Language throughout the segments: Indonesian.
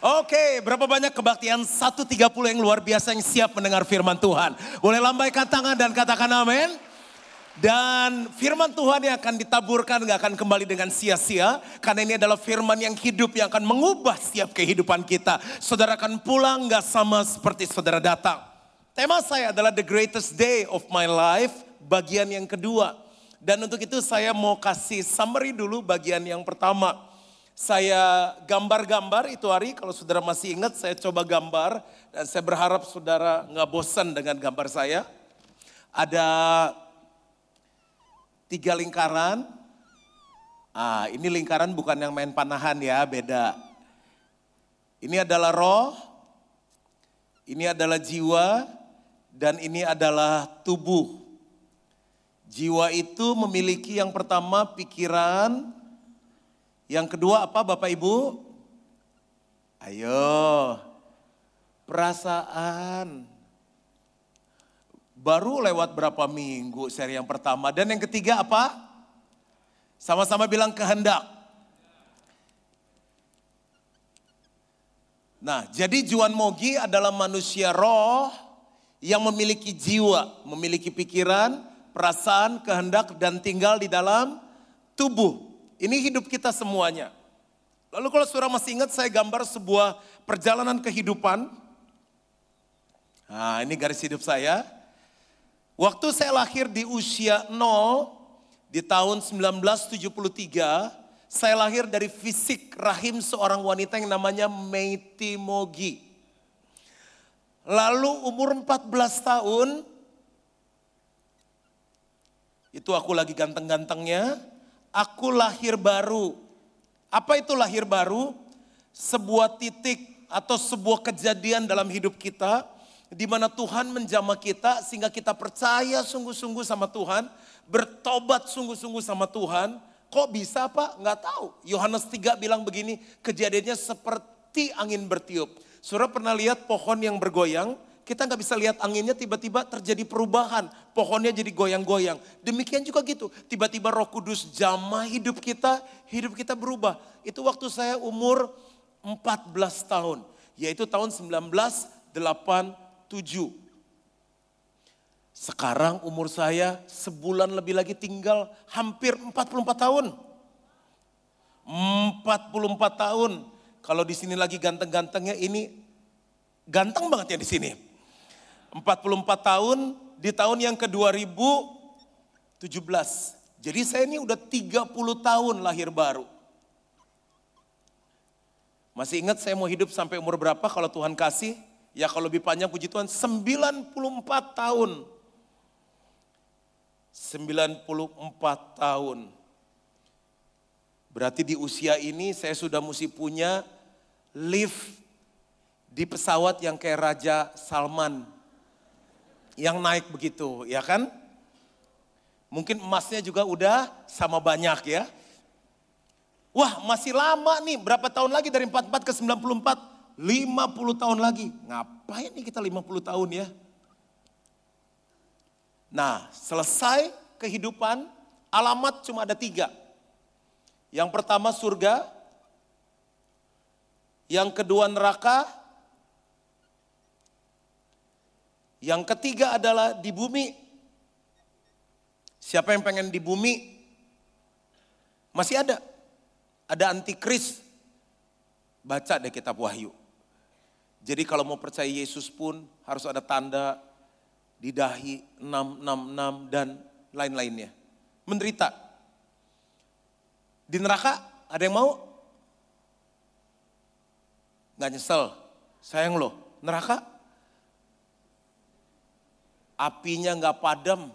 Oke, berapa banyak kebaktian 130 yang luar biasa yang siap mendengar firman Tuhan. Boleh lambaikan tangan dan katakan amin. Dan firman Tuhan yang akan ditaburkan gak akan kembali dengan sia-sia. Karena ini adalah firman yang hidup yang akan mengubah setiap kehidupan kita. Saudara akan pulang gak sama seperti saudara datang. Tema saya adalah the greatest day of my life, bagian yang kedua. Dan untuk itu saya mau kasih summary dulu bagian yang pertama saya gambar-gambar itu hari, kalau saudara masih ingat saya coba gambar dan saya berharap saudara nggak bosan dengan gambar saya. Ada tiga lingkaran. Ah, ini lingkaran bukan yang main panahan ya, beda. Ini adalah roh, ini adalah jiwa, dan ini adalah tubuh. Jiwa itu memiliki yang pertama pikiran, yang kedua apa Bapak Ibu? Ayo, perasaan. Baru lewat berapa minggu seri yang pertama. Dan yang ketiga apa? Sama-sama bilang kehendak. Nah, jadi Juan Mogi adalah manusia roh yang memiliki jiwa, memiliki pikiran, perasaan, kehendak, dan tinggal di dalam tubuh. Ini hidup kita semuanya. Lalu kalau saudara masih ingat saya gambar sebuah perjalanan kehidupan. Nah ini garis hidup saya. Waktu saya lahir di usia 0 di tahun 1973, saya lahir dari fisik rahim seorang wanita yang namanya Meiti Mogi. Lalu umur 14 tahun, itu aku lagi ganteng-gantengnya, aku lahir baru. Apa itu lahir baru? Sebuah titik atau sebuah kejadian dalam hidup kita di mana Tuhan menjamah kita sehingga kita percaya sungguh-sungguh sama Tuhan, bertobat sungguh-sungguh sama Tuhan. Kok bisa Pak? Nggak tahu. Yohanes 3 bilang begini, kejadiannya seperti angin bertiup. Saudara pernah lihat pohon yang bergoyang? Kita nggak bisa lihat anginnya tiba-tiba terjadi perubahan. Pohonnya jadi goyang-goyang. Demikian juga gitu. Tiba-tiba roh kudus jamah hidup kita, hidup kita berubah. Itu waktu saya umur 14 tahun. Yaitu tahun 1987. Sekarang umur saya sebulan lebih lagi tinggal hampir 44 tahun. 44 tahun. Kalau di sini lagi ganteng-gantengnya ini ganteng banget ya di sini. 44 tahun di tahun yang ke 2017. Jadi saya ini udah 30 tahun lahir baru. Masih ingat saya mau hidup sampai umur berapa kalau Tuhan kasih? Ya kalau lebih panjang puji Tuhan 94 tahun. 94 tahun. Berarti di usia ini saya sudah mesti punya lift di pesawat yang kayak Raja Salman yang naik begitu, ya kan? Mungkin emasnya juga udah sama banyak ya. Wah masih lama nih, berapa tahun lagi dari 44 ke 94? 50 tahun lagi. Ngapain nih kita 50 tahun ya? Nah selesai kehidupan, alamat cuma ada tiga. Yang pertama surga, yang kedua neraka, Yang ketiga adalah di bumi. Siapa yang pengen di bumi? Masih ada. Ada antikris. Baca deh kitab Wahyu. Jadi kalau mau percaya Yesus pun harus ada tanda di dahi 666 dan lain-lainnya. Menderita. Di neraka ada yang mau? Gak nyesel. Sayang loh, neraka apinya nggak padam,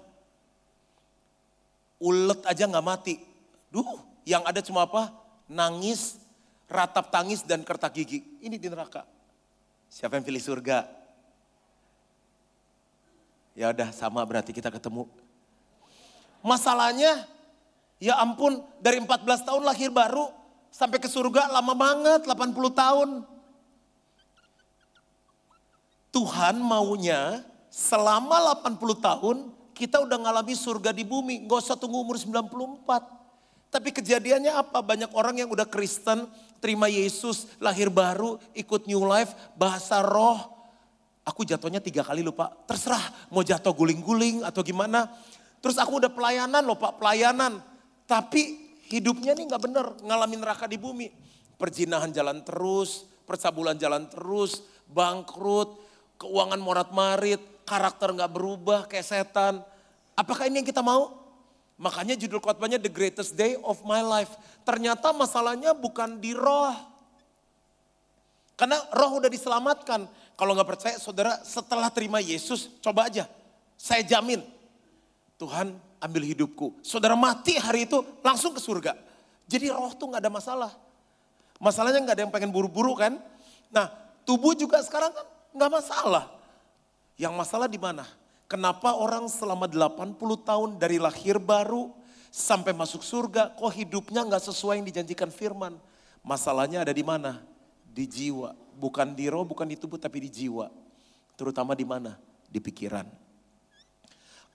ulet aja nggak mati. Duh, yang ada cuma apa? Nangis, ratap tangis dan kertak gigi. Ini di neraka. Siapa yang pilih surga? Ya udah sama berarti kita ketemu. Masalahnya, ya ampun dari 14 tahun lahir baru sampai ke surga lama banget 80 tahun. Tuhan maunya selama 80 tahun kita udah ngalami surga di bumi, nggak usah tunggu umur 94. Tapi kejadiannya apa? Banyak orang yang udah Kristen, terima Yesus, lahir baru, ikut New Life, bahasa roh. Aku jatuhnya tiga kali lupa, terserah mau jatuh guling-guling atau gimana. Terus aku udah pelayanan loh Pak, pelayanan. Tapi hidupnya nih gak bener, ngalamin neraka di bumi. Perjinahan jalan terus, percabulan jalan terus, bangkrut, keuangan morat marit, karakter gak berubah kayak setan. Apakah ini yang kita mau? Makanya judul khotbahnya The Greatest Day of My Life. Ternyata masalahnya bukan di roh. Karena roh udah diselamatkan. Kalau nggak percaya saudara setelah terima Yesus coba aja. Saya jamin Tuhan ambil hidupku. Saudara mati hari itu langsung ke surga. Jadi roh tuh nggak ada masalah. Masalahnya nggak ada yang pengen buru-buru kan. Nah tubuh juga sekarang kan nggak masalah. Yang masalah di mana? Kenapa orang selama 80 tahun dari lahir baru sampai masuk surga kok hidupnya nggak sesuai yang dijanjikan firman? Masalahnya ada di mana? Di jiwa. Bukan di roh, bukan di tubuh tapi di jiwa. Terutama di mana? Di pikiran.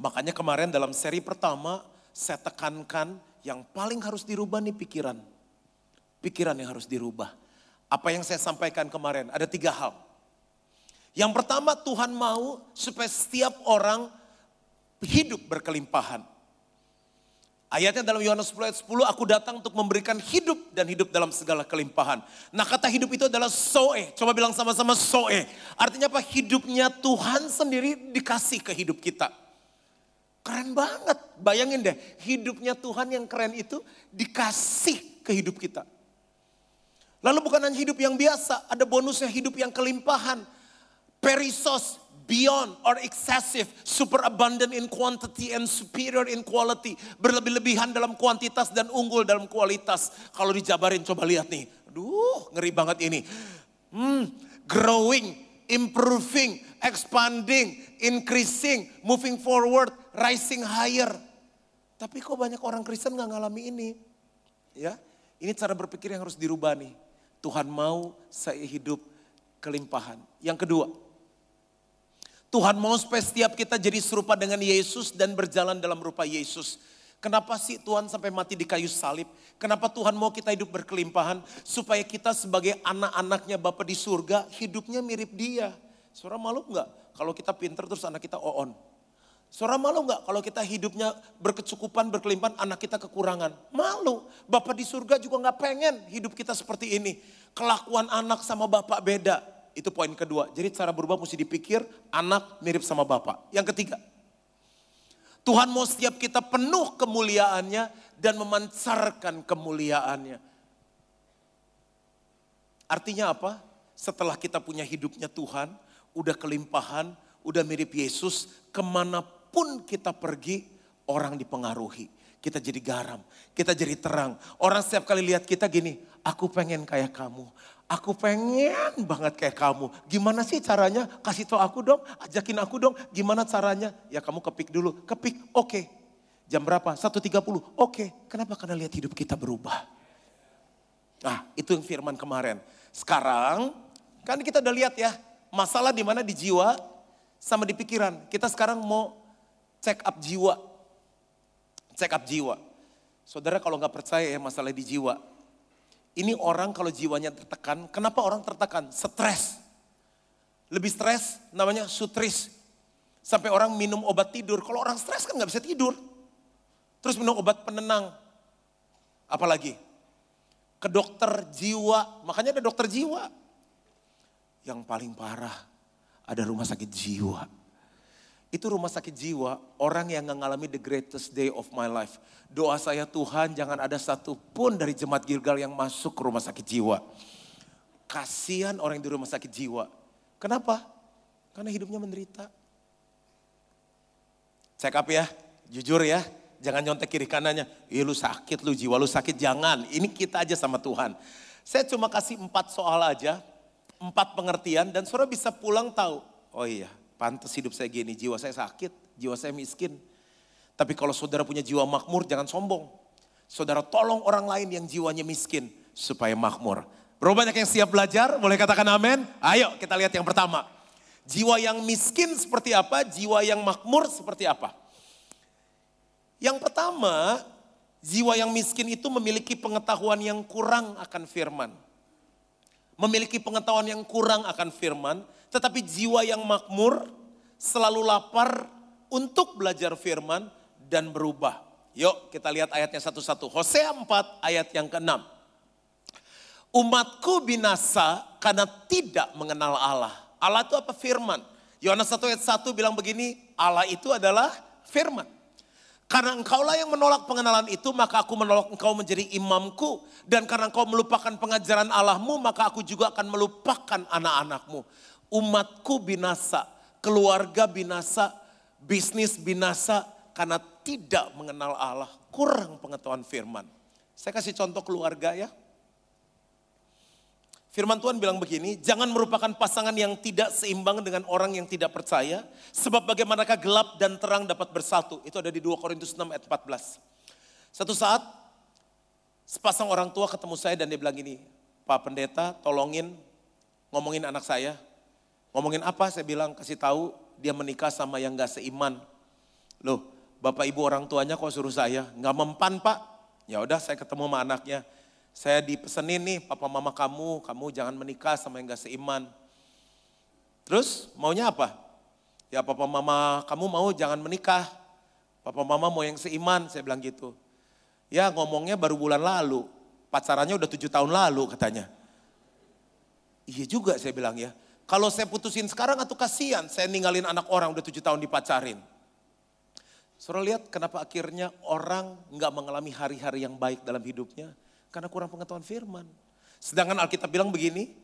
Makanya kemarin dalam seri pertama saya tekankan yang paling harus dirubah nih pikiran. Pikiran yang harus dirubah. Apa yang saya sampaikan kemarin, ada tiga hal. Yang pertama Tuhan mau supaya setiap orang hidup berkelimpahan. Ayatnya dalam Yohanes 10 ayat 10, aku datang untuk memberikan hidup dan hidup dalam segala kelimpahan. Nah kata hidup itu adalah soe, coba bilang sama-sama soe. Artinya apa? Hidupnya Tuhan sendiri dikasih ke hidup kita. Keren banget, bayangin deh hidupnya Tuhan yang keren itu dikasih ke hidup kita. Lalu bukan hanya hidup yang biasa, ada bonusnya hidup yang kelimpahan Perisos beyond or excessive, super abundant in quantity and superior in quality. Berlebih-lebihan dalam kuantitas dan unggul dalam kualitas. Kalau dijabarin coba lihat nih. Aduh ngeri banget ini. Hmm, growing, improving, expanding, increasing, moving forward, rising higher. Tapi kok banyak orang Kristen gak ngalami ini? Ya, ini cara berpikir yang harus dirubah nih. Tuhan mau saya hidup kelimpahan. Yang kedua, Tuhan mau supaya setiap kita jadi serupa dengan Yesus dan berjalan dalam rupa Yesus. Kenapa sih Tuhan sampai mati di kayu salib? Kenapa Tuhan mau kita hidup berkelimpahan? Supaya kita sebagai anak-anaknya Bapak di surga hidupnya mirip dia. Suara malu enggak kalau kita pinter terus anak kita oon? Suara malu enggak kalau kita hidupnya berkecukupan, berkelimpahan, anak kita kekurangan? Malu. Bapak di surga juga enggak pengen hidup kita seperti ini. Kelakuan anak sama bapak beda itu poin kedua. Jadi cara berubah mesti dipikir anak mirip sama bapak. Yang ketiga, Tuhan mau setiap kita penuh kemuliaannya dan memancarkan kemuliaannya. Artinya apa? Setelah kita punya hidupnya Tuhan, udah kelimpahan, udah mirip Yesus, ke mana pun kita pergi, orang dipengaruhi. Kita jadi garam, kita jadi terang. Orang setiap kali lihat kita gini, aku pengen kayak kamu, Aku pengen banget kayak kamu. Gimana sih caranya? Kasih tau aku dong, ajakin aku dong. Gimana caranya? Ya kamu kepik dulu. Kepik, oke. Okay. Jam berapa? 1.30. Oke. Okay. Kenapa? Karena lihat hidup kita berubah. Nah itu yang firman kemarin. Sekarang kan kita udah lihat ya. Masalah di mana di jiwa sama di pikiran. Kita sekarang mau check up jiwa. Check up jiwa. Saudara kalau nggak percaya ya masalah di jiwa ini orang kalau jiwanya tertekan, kenapa orang tertekan? Stres. Lebih stres namanya sutris. Sampai orang minum obat tidur. Kalau orang stres kan nggak bisa tidur. Terus minum obat penenang. Apalagi? Ke dokter jiwa. Makanya ada dokter jiwa. Yang paling parah ada rumah sakit jiwa itu rumah sakit jiwa, orang yang mengalami the greatest day of my life. Doa saya Tuhan jangan ada satu pun dari jemaat Gilgal yang masuk ke rumah sakit jiwa. Kasihan orang yang di rumah sakit jiwa. Kenapa? Karena hidupnya menderita. Check up ya, jujur ya. Jangan nyontek kiri kanannya. Ih lu sakit lu, jiwa lu sakit. Jangan, ini kita aja sama Tuhan. Saya cuma kasih empat soal aja, empat pengertian. Dan saudara bisa pulang tahu, oh iya Pantas hidup saya gini, jiwa saya sakit, jiwa saya miskin. Tapi kalau saudara punya jiwa makmur, jangan sombong. Saudara tolong orang lain yang jiwanya miskin supaya makmur. Berapa banyak yang siap belajar? Boleh katakan amin? Ayo kita lihat yang pertama. Jiwa yang miskin seperti apa? Jiwa yang makmur seperti apa? Yang pertama, Jiwa yang miskin itu memiliki pengetahuan yang kurang akan firman. Memiliki pengetahuan yang kurang akan firman, tetapi jiwa yang makmur selalu lapar untuk belajar firman dan berubah. Yuk kita lihat ayatnya satu-satu. Hosea 4 ayat yang ke-6. Umatku binasa karena tidak mengenal Allah. Allah itu apa? Firman. Yohanes 1 ayat 1 bilang begini, Allah itu adalah firman. Karena engkaulah yang menolak pengenalan itu, maka aku menolak engkau menjadi imamku. Dan karena engkau melupakan pengajaran Allahmu, maka aku juga akan melupakan anak-anakmu. Umatku binasa, keluarga binasa, bisnis binasa, karena tidak mengenal Allah. Kurang pengetahuan firman. Saya kasih contoh keluarga ya. Firman Tuhan bilang begini, jangan merupakan pasangan yang tidak seimbang dengan orang yang tidak percaya. Sebab bagaimanakah gelap dan terang dapat bersatu. Itu ada di 2 Korintus 6 ayat 14. Satu saat, sepasang orang tua ketemu saya dan dia bilang gini, Pak Pendeta tolongin ngomongin anak saya. Ngomongin apa? Saya bilang kasih tahu dia menikah sama yang gak seiman. Loh, Bapak Ibu orang tuanya kok suruh saya? Gak mempan Pak. Ya udah saya ketemu sama anaknya. Saya dipesenin nih, papa mama kamu, kamu jangan menikah sama yang gak seiman. Terus maunya apa? Ya papa mama kamu mau jangan menikah. Papa mama mau yang seiman, saya bilang gitu. Ya ngomongnya baru bulan lalu, pacarannya udah tujuh tahun lalu katanya. Iya juga saya bilang ya. Kalau saya putusin sekarang atau kasihan saya ninggalin anak orang udah tujuh tahun dipacarin. Saudara lihat kenapa akhirnya orang nggak mengalami hari-hari yang baik dalam hidupnya. Karena kurang pengetahuan firman. Sedangkan Alkitab bilang begini,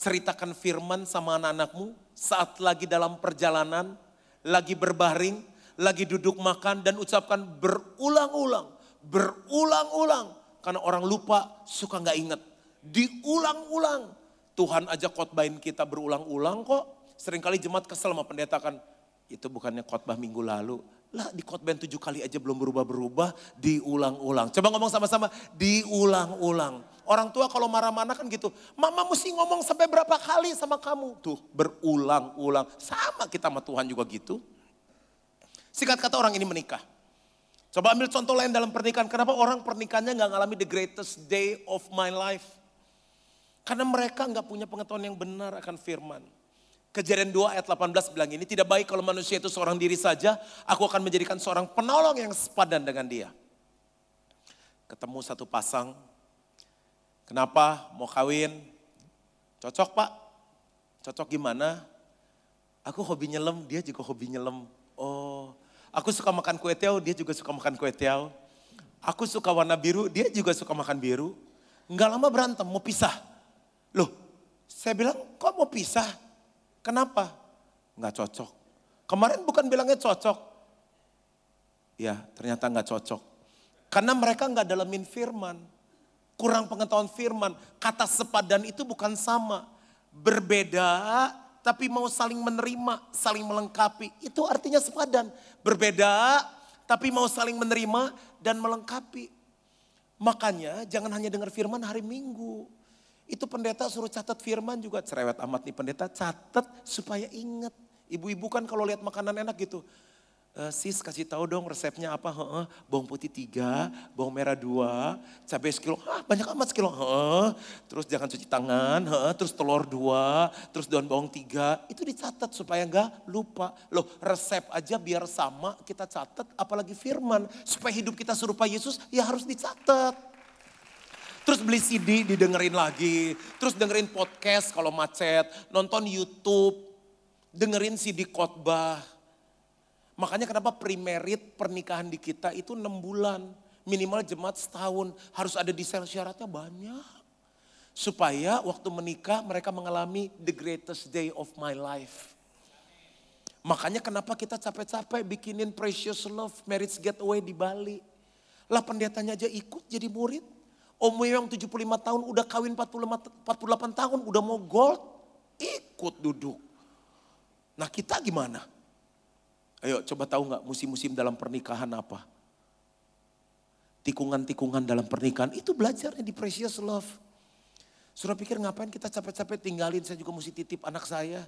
ceritakan firman sama anak-anakmu saat lagi dalam perjalanan, lagi berbaring, lagi duduk makan dan ucapkan berulang-ulang, berulang-ulang. Karena orang lupa suka nggak inget. Diulang-ulang. Tuhan aja khotbahin kita berulang-ulang kok. Seringkali jemaat kesel sama pendeta kan, itu bukannya khotbah minggu lalu. Lah di khotbah tujuh kali aja belum berubah-berubah, diulang-ulang. Coba ngomong sama-sama, diulang-ulang. Orang tua kalau marah-marah kan gitu, mama mesti ngomong sampai berapa kali sama kamu. Tuh berulang-ulang, sama kita sama Tuhan juga gitu. Singkat kata orang ini menikah. Coba ambil contoh lain dalam pernikahan. Kenapa orang pernikahannya nggak ngalami the greatest day of my life? Karena mereka nggak punya pengetahuan yang benar akan firman. Kejadian 2 ayat 18 bilang ini, tidak baik kalau manusia itu seorang diri saja, aku akan menjadikan seorang penolong yang sepadan dengan dia. Ketemu satu pasang, kenapa mau kawin? Cocok pak? Cocok gimana? Aku hobi nyelam, dia juga hobi nyelam. Oh, aku suka makan kue tiaw, dia juga suka makan kue tiaw. Aku suka warna biru, dia juga suka makan biru. Enggak lama berantem, mau pisah. Loh, saya bilang, kok mau pisah? Kenapa? Nggak cocok. Kemarin bukan bilangnya cocok. Ya ternyata nggak cocok. Karena mereka nggak dalamin firman. Kurang pengetahuan firman. Kata sepadan itu bukan sama. Berbeda tapi mau saling menerima, saling melengkapi. Itu artinya sepadan. Berbeda tapi mau saling menerima dan melengkapi. Makanya jangan hanya dengar firman hari Minggu. Itu pendeta suruh catat firman juga. Cerewet amat nih pendeta catat supaya ingat. Ibu-ibu kan kalau lihat makanan enak gitu. E, sis kasih tahu dong resepnya apa? Heeh, bawang putih tiga, bawang merah dua, cabai sekilo. Ah banyak amat sekilo. Heeh, terus jangan cuci tangan. Heeh, terus telur dua, terus daun bawang tiga. Itu dicatat supaya nggak lupa. Loh resep aja biar sama kita catat. Apalagi firman. Supaya hidup kita serupa Yesus ya harus dicatat. Terus beli CD didengerin lagi. Terus dengerin podcast kalau macet. Nonton YouTube. Dengerin CD khotbah. Makanya kenapa primerit pernikahan di kita itu 6 bulan. Minimal jemaat setahun. Harus ada sel syaratnya banyak. Supaya waktu menikah mereka mengalami the greatest day of my life. Makanya kenapa kita capek-capek bikinin Precious Love Marriage Getaway di Bali. Lah pendetanya aja ikut jadi murid. Om yang 75 tahun udah kawin 45, 48 tahun udah mau gold. Ikut duduk. Nah kita gimana? Ayo coba tahu nggak musim-musim dalam pernikahan apa? Tikungan-tikungan dalam pernikahan itu belajarnya di precious love. Sudah pikir ngapain kita capek-capek tinggalin saya juga mesti titip anak saya.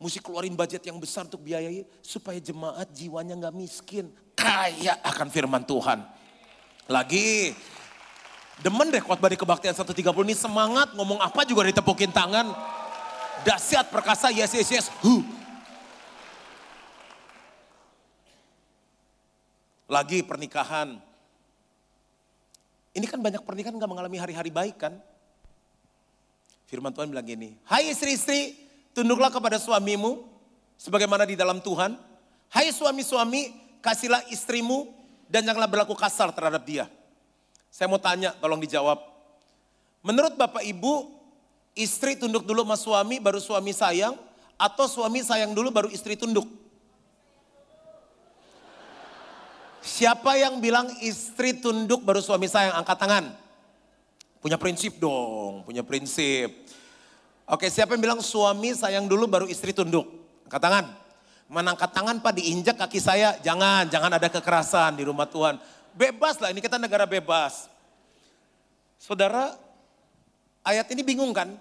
Mesti keluarin budget yang besar untuk biayai supaya jemaat jiwanya nggak miskin. Kaya akan firman Tuhan. Lagi demen deh khotbah di kebaktian 130 ini semangat ngomong apa juga ditepukin tangan. Dahsyat perkasa yes yes yes. Huh. Lagi pernikahan. Ini kan banyak pernikahan gak mengalami hari-hari baik kan. Firman Tuhan bilang gini, Hai istri-istri, tunduklah kepada suamimu sebagaimana di dalam Tuhan. Hai suami-suami, kasihlah istrimu dan janganlah berlaku kasar terhadap dia. Saya mau tanya, tolong dijawab. Menurut Bapak Ibu, istri tunduk dulu sama suami, baru suami sayang, atau suami sayang dulu baru istri tunduk? Siapa yang bilang istri tunduk baru suami sayang? Angkat tangan. Punya prinsip dong, punya prinsip. Oke, siapa yang bilang suami sayang dulu baru istri tunduk? Angkat tangan. Mana angkat tangan pak diinjak kaki saya? Jangan, jangan ada kekerasan di rumah Tuhan. Bebas lah, ini kita negara bebas. Saudara, ayat ini bingung kan?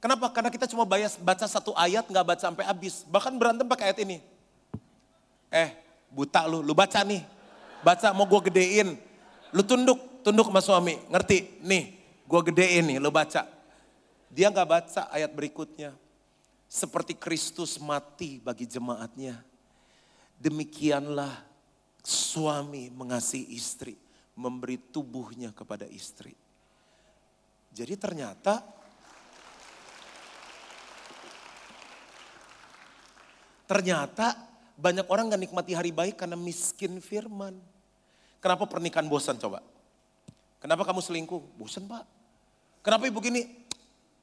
Kenapa? Karena kita cuma baca satu ayat nggak baca sampai habis. Bahkan berantem pakai ayat ini. Eh, buta lu, lu baca nih baca mau gue gedein. Lu tunduk, tunduk sama suami. Ngerti? Nih, gue gedein nih, lu baca. Dia nggak baca ayat berikutnya. Seperti Kristus mati bagi jemaatnya. Demikianlah suami mengasihi istri. Memberi tubuhnya kepada istri. Jadi ternyata ternyata banyak orang gak nikmati hari baik karena miskin firman. Kenapa pernikahan bosan coba? Kenapa kamu selingkuh? Bosan pak. Kenapa ibu gini?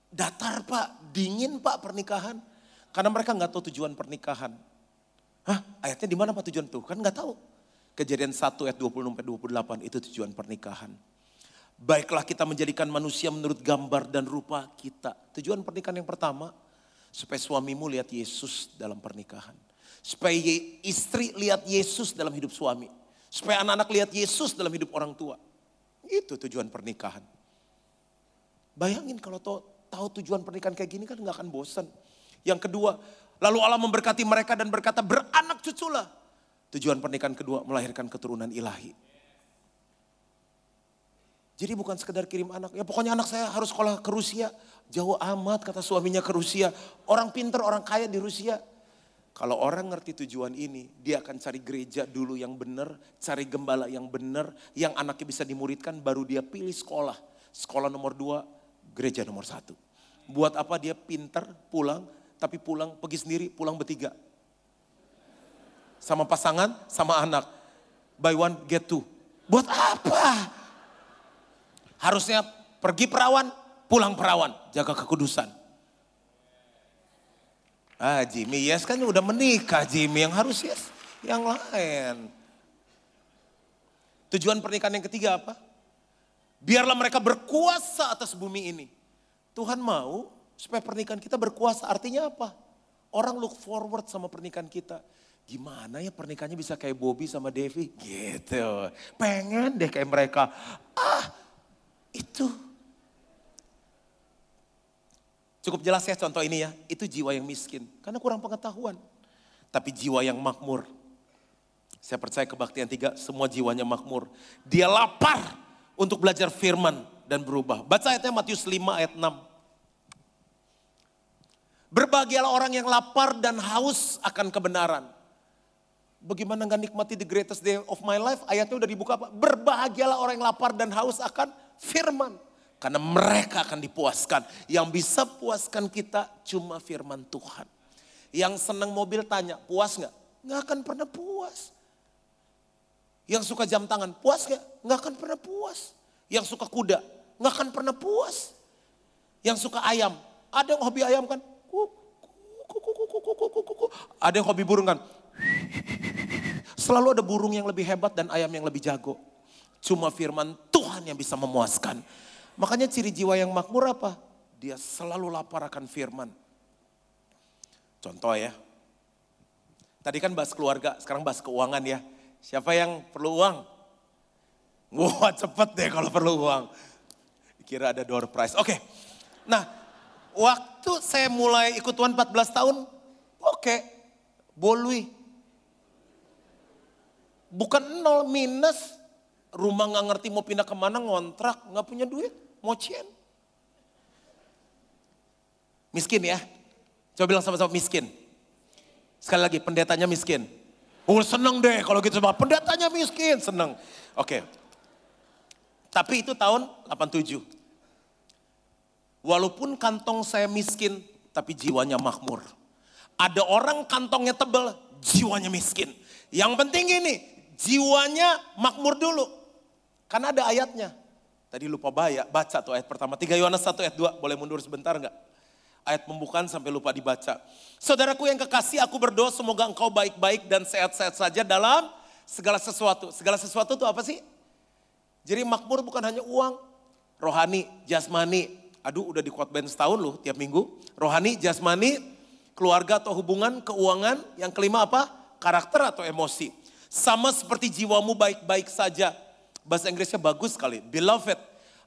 Datar pak, dingin pak pernikahan. Karena mereka nggak tahu tujuan pernikahan. Hah ayatnya di mana pak tujuan tuh? Kan nggak tahu. Kejadian 1 ayat 20 sampai 28 itu tujuan pernikahan. Baiklah kita menjadikan manusia menurut gambar dan rupa kita. Tujuan pernikahan yang pertama, supaya suamimu lihat Yesus dalam pernikahan. Supaya istri lihat Yesus dalam hidup suami. Supaya anak-anak lihat Yesus dalam hidup orang tua. Itu tujuan pernikahan. Bayangin kalau tahu, tahu tujuan pernikahan kayak gini kan nggak akan bosan. Yang kedua, lalu Allah memberkati mereka dan berkata beranak cuculah. Tujuan pernikahan kedua melahirkan keturunan ilahi. Jadi bukan sekedar kirim anak. Ya pokoknya anak saya harus sekolah ke Rusia. Jauh amat kata suaminya ke Rusia. Orang pinter, orang kaya di Rusia. Kalau orang ngerti tujuan ini, dia akan cari gereja dulu yang benar, cari gembala yang benar, yang anaknya bisa dimuridkan, baru dia pilih sekolah. Sekolah nomor dua, gereja nomor satu. Buat apa dia pinter pulang, tapi pulang pergi sendiri, pulang bertiga. Sama pasangan, sama anak. Buy one, get two. Buat apa? Harusnya pergi perawan, pulang perawan, jaga kekudusan. Ah Jimmy Yes kan udah menikah Jimmy yang harus yes yang lain. Tujuan pernikahan yang ketiga apa? Biarlah mereka berkuasa atas bumi ini. Tuhan mau supaya pernikahan kita berkuasa artinya apa? Orang look forward sama pernikahan kita. Gimana ya pernikahannya bisa kayak Bobby sama Devi? Gitu. Pengen deh kayak mereka. Ah itu Cukup jelas ya contoh ini ya, itu jiwa yang miskin. Karena kurang pengetahuan. Tapi jiwa yang makmur. Saya percaya kebaktian tiga, semua jiwanya makmur. Dia lapar untuk belajar firman dan berubah. Baca ayatnya Matius 5 ayat 6. Berbahagialah orang yang lapar dan haus akan kebenaran. Bagaimana gak nikmati the greatest day of my life? Ayatnya udah dibuka apa? Berbahagialah orang yang lapar dan haus akan firman. Karena mereka akan dipuaskan. Yang bisa puaskan kita cuma firman Tuhan. Yang senang mobil tanya, puas gak? Gak akan pernah puas. Yang suka jam tangan, puas gak? Gak akan pernah puas. Yang suka kuda, gak akan pernah puas. Yang suka ayam, ada yang hobi ayam kan? Ada yang hobi burung kan? Selalu ada burung yang lebih hebat dan ayam yang lebih jago. Cuma firman Tuhan yang bisa memuaskan. Makanya ciri jiwa yang makmur apa? Dia selalu lapar akan firman. Contoh ya. Tadi kan bahas keluarga, sekarang bahas keuangan ya. Siapa yang perlu uang? Wah cepet deh kalau perlu uang. Kira ada door prize. Oke. Nah, waktu saya mulai ikut Tuhan 14 tahun, oke. Okay, bolui. Bukan nol minus, rumah nggak ngerti mau pindah ke mana, ngontrak, nggak punya duit, mau cien. Miskin ya. Coba bilang sama-sama miskin. Sekali lagi, pendetanya miskin. Oh seneng deh kalau gitu sama pendetanya miskin, seneng. Oke. Tapi itu tahun 87. Walaupun kantong saya miskin, tapi jiwanya makmur. Ada orang kantongnya tebel, jiwanya miskin. Yang penting ini, jiwanya makmur dulu. Karena ada ayatnya. Tadi lupa bayar, baca tuh ayat pertama. 3 Yohanes 1 ayat 2, boleh mundur sebentar enggak? Ayat pembukaan sampai lupa dibaca. Saudaraku yang kekasih, aku berdoa semoga engkau baik-baik dan sehat-sehat saja dalam segala sesuatu. Segala sesuatu itu apa sih? Jadi makmur bukan hanya uang, rohani, jasmani. Aduh udah di band setahun loh tiap minggu. Rohani, jasmani, keluarga atau hubungan, keuangan. Yang kelima apa? Karakter atau emosi. Sama seperti jiwamu baik-baik saja. Bahasa Inggrisnya bagus sekali. Beloved,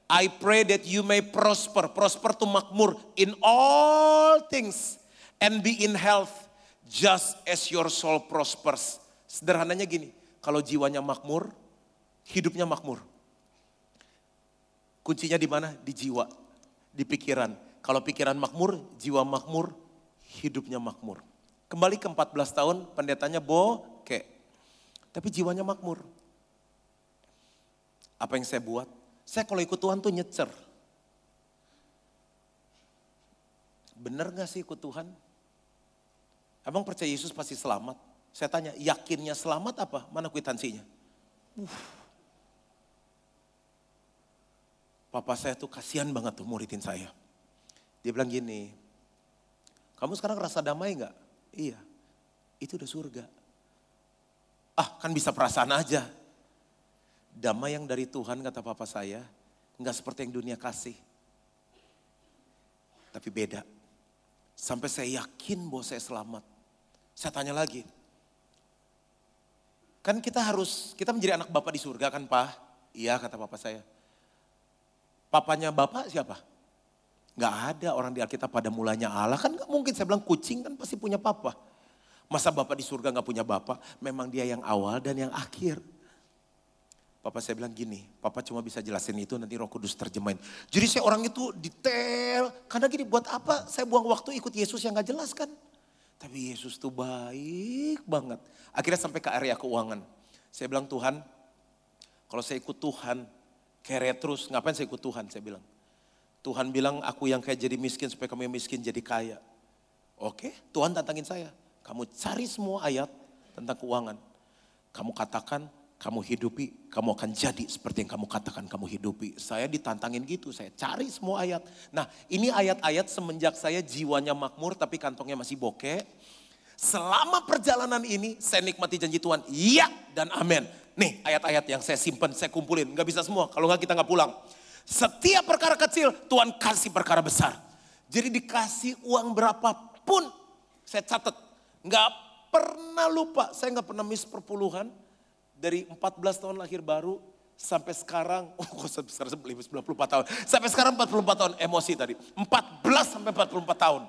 I pray that you may prosper. Prosper to makmur in all things. And be in health just as your soul prospers. Sederhananya gini, kalau jiwanya makmur, hidupnya makmur. Kuncinya di mana? Di jiwa, di pikiran. Kalau pikiran makmur, jiwa makmur, hidupnya makmur. Kembali ke 14 tahun, pendetanya boke. Tapi jiwanya makmur. Apa yang saya buat? Saya kalau ikut Tuhan tuh nyecer. Bener gak sih ikut Tuhan? Abang percaya Yesus pasti selamat? Saya tanya, yakinnya selamat apa? Mana kwitansinya? Uh. Papa saya tuh kasihan banget tuh muridin saya. Dia bilang gini, kamu sekarang rasa damai nggak? Iya, itu udah surga. Ah kan bisa perasaan aja. Damai yang dari Tuhan kata papa saya, nggak seperti yang dunia kasih. Tapi beda. Sampai saya yakin bahwa saya selamat. Saya tanya lagi. Kan kita harus, kita menjadi anak bapak di surga kan pak? Iya kata papa saya. Papanya bapak siapa? Gak ada orang di Alkitab pada mulanya Allah. Kan gak mungkin saya bilang kucing kan pasti punya papa. Masa bapak di surga gak punya bapak? Memang dia yang awal dan yang akhir. Papa saya bilang gini, papa cuma bisa jelasin itu nanti roh kudus terjemahin. Jadi saya orang itu detail, karena gini buat apa saya buang waktu ikut Yesus yang gak jelas kan. Tapi Yesus tuh baik banget. Akhirnya sampai ke area keuangan. Saya bilang Tuhan, kalau saya ikut Tuhan, kere terus, ngapain saya ikut Tuhan? Saya bilang, Tuhan bilang aku yang kayak jadi miskin supaya kamu yang miskin jadi kaya. Oke, Tuhan tantangin saya. Kamu cari semua ayat tentang keuangan. Kamu katakan, kamu hidupi, kamu akan jadi seperti yang kamu katakan kamu hidupi. Saya ditantangin gitu, saya cari semua ayat. Nah ini ayat-ayat semenjak saya jiwanya makmur tapi kantongnya masih bokeh. Selama perjalanan ini saya nikmati janji Tuhan, iya dan amin. Nih ayat-ayat yang saya simpan, saya kumpulin. Gak bisa semua, kalau nggak kita nggak pulang. Setiap perkara kecil Tuhan kasih perkara besar. Jadi dikasih uang berapapun saya catat. Nggak pernah lupa, saya nggak pernah miss perpuluhan. Dari 14 tahun lahir baru sampai sekarang, oh kok sekarang 94 tahun. Sampai sekarang 44 tahun emosi tadi. 14 sampai 44 tahun.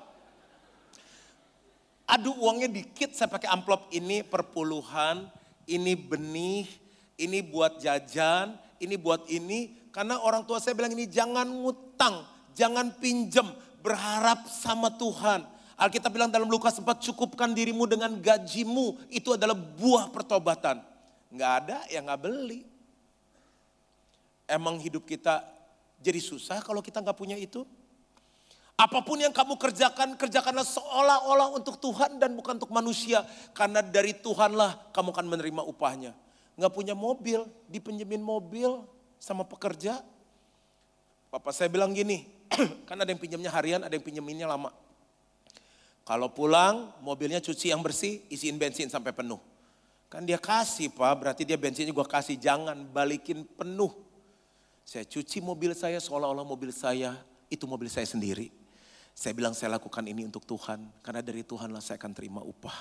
Aduh uangnya dikit saya pakai amplop ini perpuluhan, ini benih, ini buat jajan, ini buat ini. Karena orang tua saya bilang ini jangan ngutang, jangan pinjem, berharap sama Tuhan. Alkitab bilang dalam Lukas 4 cukupkan dirimu dengan gajimu, itu adalah buah pertobatan. Nggak ada yang nggak beli. Emang hidup kita jadi susah kalau kita nggak punya itu? Apa pun yang kamu kerjakan, kerjakanlah seolah-olah untuk Tuhan dan bukan untuk manusia. Karena dari Tuhanlah kamu akan menerima upahnya. Nggak punya mobil, dipinjemin mobil, sama pekerja. Papa saya bilang gini, kan ada yang pinjamnya harian, ada yang pinjeminnya lama. Kalau pulang, mobilnya cuci yang bersih, isiin bensin sampai penuh. Kan dia kasih pak, berarti dia bensinnya gue kasih, jangan balikin penuh. Saya cuci mobil saya seolah-olah mobil saya, itu mobil saya sendiri. Saya bilang saya lakukan ini untuk Tuhan, karena dari Tuhanlah saya akan terima upah.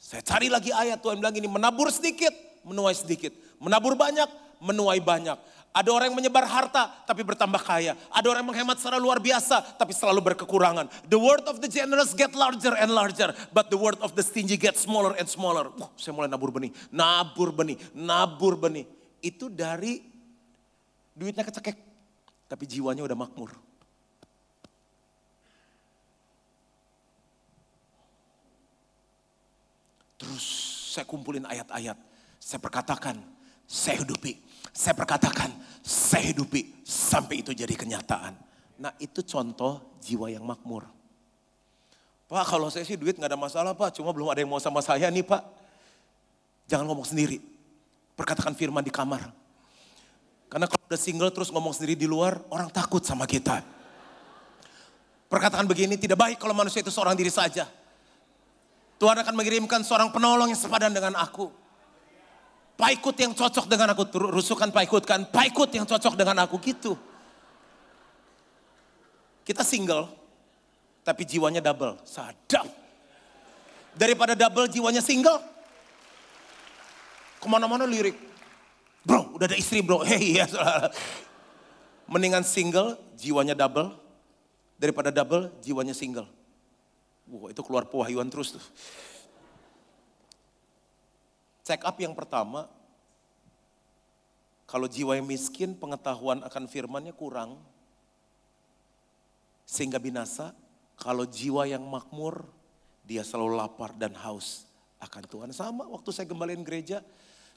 Saya cari lagi ayat Tuhan bilang ini, menabur sedikit, menuai sedikit. Menabur banyak, menuai banyak. Ada orang yang menyebar harta tapi bertambah kaya. Ada orang yang menghemat secara luar biasa tapi selalu berkekurangan. The word of the generous get larger and larger. But the word of the stingy get smaller and smaller. Uh, saya mulai nabur benih, nabur benih, nabur benih. itu dari duitnya kecekek, tapi jiwanya udah makmur. Terus saya kumpulin ayat-ayat, saya perkatakan, saya hidupi, saya perkatakan, saya hidupi sampai itu jadi kenyataan. Nah itu contoh jiwa yang makmur. Pak kalau saya sih duit nggak ada masalah pak, cuma belum ada yang mau sama saya nih pak. Jangan ngomong sendiri, perkatakan firman di kamar. Karena kalau udah single terus ngomong sendiri di luar, orang takut sama kita. Perkataan begini tidak baik kalau manusia itu seorang diri saja. Tuhan akan mengirimkan seorang penolong yang sepadan dengan aku. Paikut yang cocok dengan aku. Rusukan paikut kan. Paikut yang cocok dengan aku gitu. Kita single. Tapi jiwanya double. Sadap. Daripada double jiwanya single. Ke mana-mana lirik. Bro udah ada istri bro. Hei ya. Mendingan single jiwanya double. Daripada double jiwanya single. Wah itu keluar pewahyuan terus tuh. Check up yang pertama, kalau jiwa yang miskin pengetahuan akan firmannya kurang, sehingga binasa. Kalau jiwa yang makmur, dia selalu lapar dan haus akan Tuhan. Sama waktu saya gembalain gereja,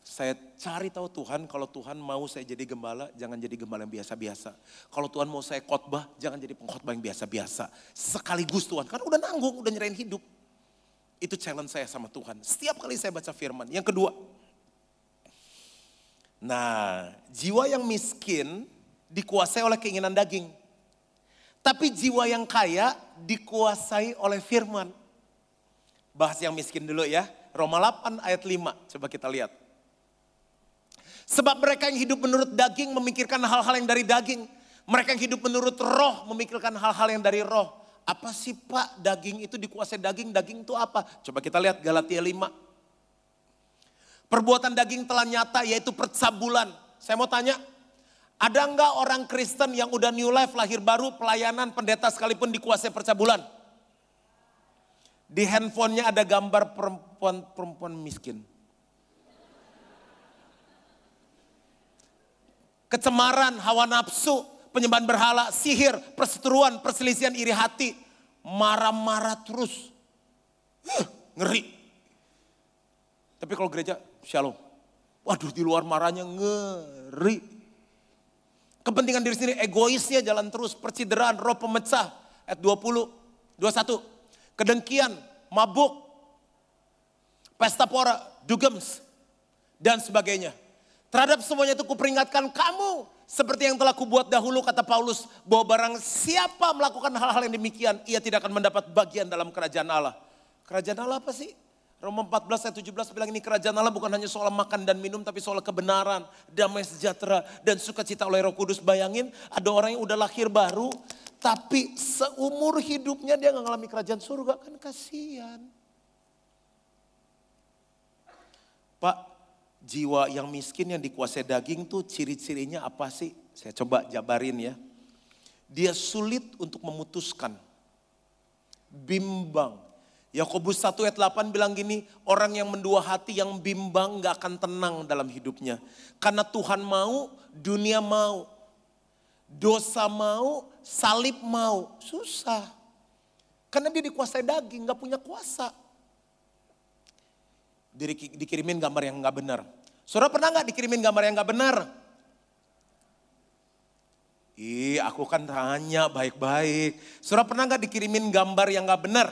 saya cari tahu Tuhan, kalau Tuhan mau saya jadi gembala, jangan jadi gembala yang biasa-biasa. Kalau Tuhan mau saya khotbah, jangan jadi pengkhotbah yang biasa-biasa. Sekaligus Tuhan, kan udah nanggung, udah nyerahin hidup. Itu challenge saya sama Tuhan. Setiap kali saya baca firman. Yang kedua, nah jiwa yang miskin dikuasai oleh keinginan daging. Tapi jiwa yang kaya dikuasai oleh firman. Bahas yang miskin dulu ya. Roma 8 ayat 5, coba kita lihat. Sebab mereka yang hidup menurut daging memikirkan hal-hal yang dari daging. Mereka yang hidup menurut roh memikirkan hal-hal yang dari roh. Apa sih Pak daging itu dikuasai daging? Daging itu apa? Coba kita lihat Galatia 5. Perbuatan daging telah nyata yaitu percabulan. Saya mau tanya, ada enggak orang Kristen yang udah new life lahir baru pelayanan pendeta sekalipun dikuasai percabulan? Di handphonenya ada gambar perempuan-perempuan miskin. kecemaran, hawa nafsu, penyembahan berhala, sihir, perseteruan, perselisihan iri hati, marah-marah terus. Uh, ngeri. Tapi kalau gereja, shalom. Waduh di luar marahnya ngeri. Kepentingan diri sendiri, egoisnya jalan terus, percideraan, roh pemecah. Ayat 20, 21. Kedengkian, mabuk, pesta pora, dugems, dan sebagainya. Terhadap semuanya itu kuperingatkan kamu. Seperti yang telah kubuat dahulu kata Paulus. Bahwa barang siapa melakukan hal-hal yang demikian. Ia tidak akan mendapat bagian dalam kerajaan Allah. Kerajaan Allah apa sih? Roma 14 ayat 17 bilang ini kerajaan Allah bukan hanya soal makan dan minum tapi soal kebenaran, damai sejahtera dan sukacita oleh Roh Kudus. Bayangin ada orang yang udah lahir baru tapi seumur hidupnya dia nggak ngalami kerajaan surga kan kasihan. Pak, jiwa yang miskin yang dikuasai daging tuh ciri-cirinya apa sih? Saya coba jabarin ya. Dia sulit untuk memutuskan. Bimbang. Yakobus 1 ayat 8 bilang gini, orang yang mendua hati yang bimbang gak akan tenang dalam hidupnya. Karena Tuhan mau, dunia mau. Dosa mau, salib mau. Susah. Karena dia dikuasai daging, gak punya kuasa dikirimin gambar yang nggak benar. Saudara pernah nggak dikirimin gambar yang nggak benar? Ih, aku kan tanya baik-baik. Saudara pernah nggak dikirimin gambar yang nggak benar?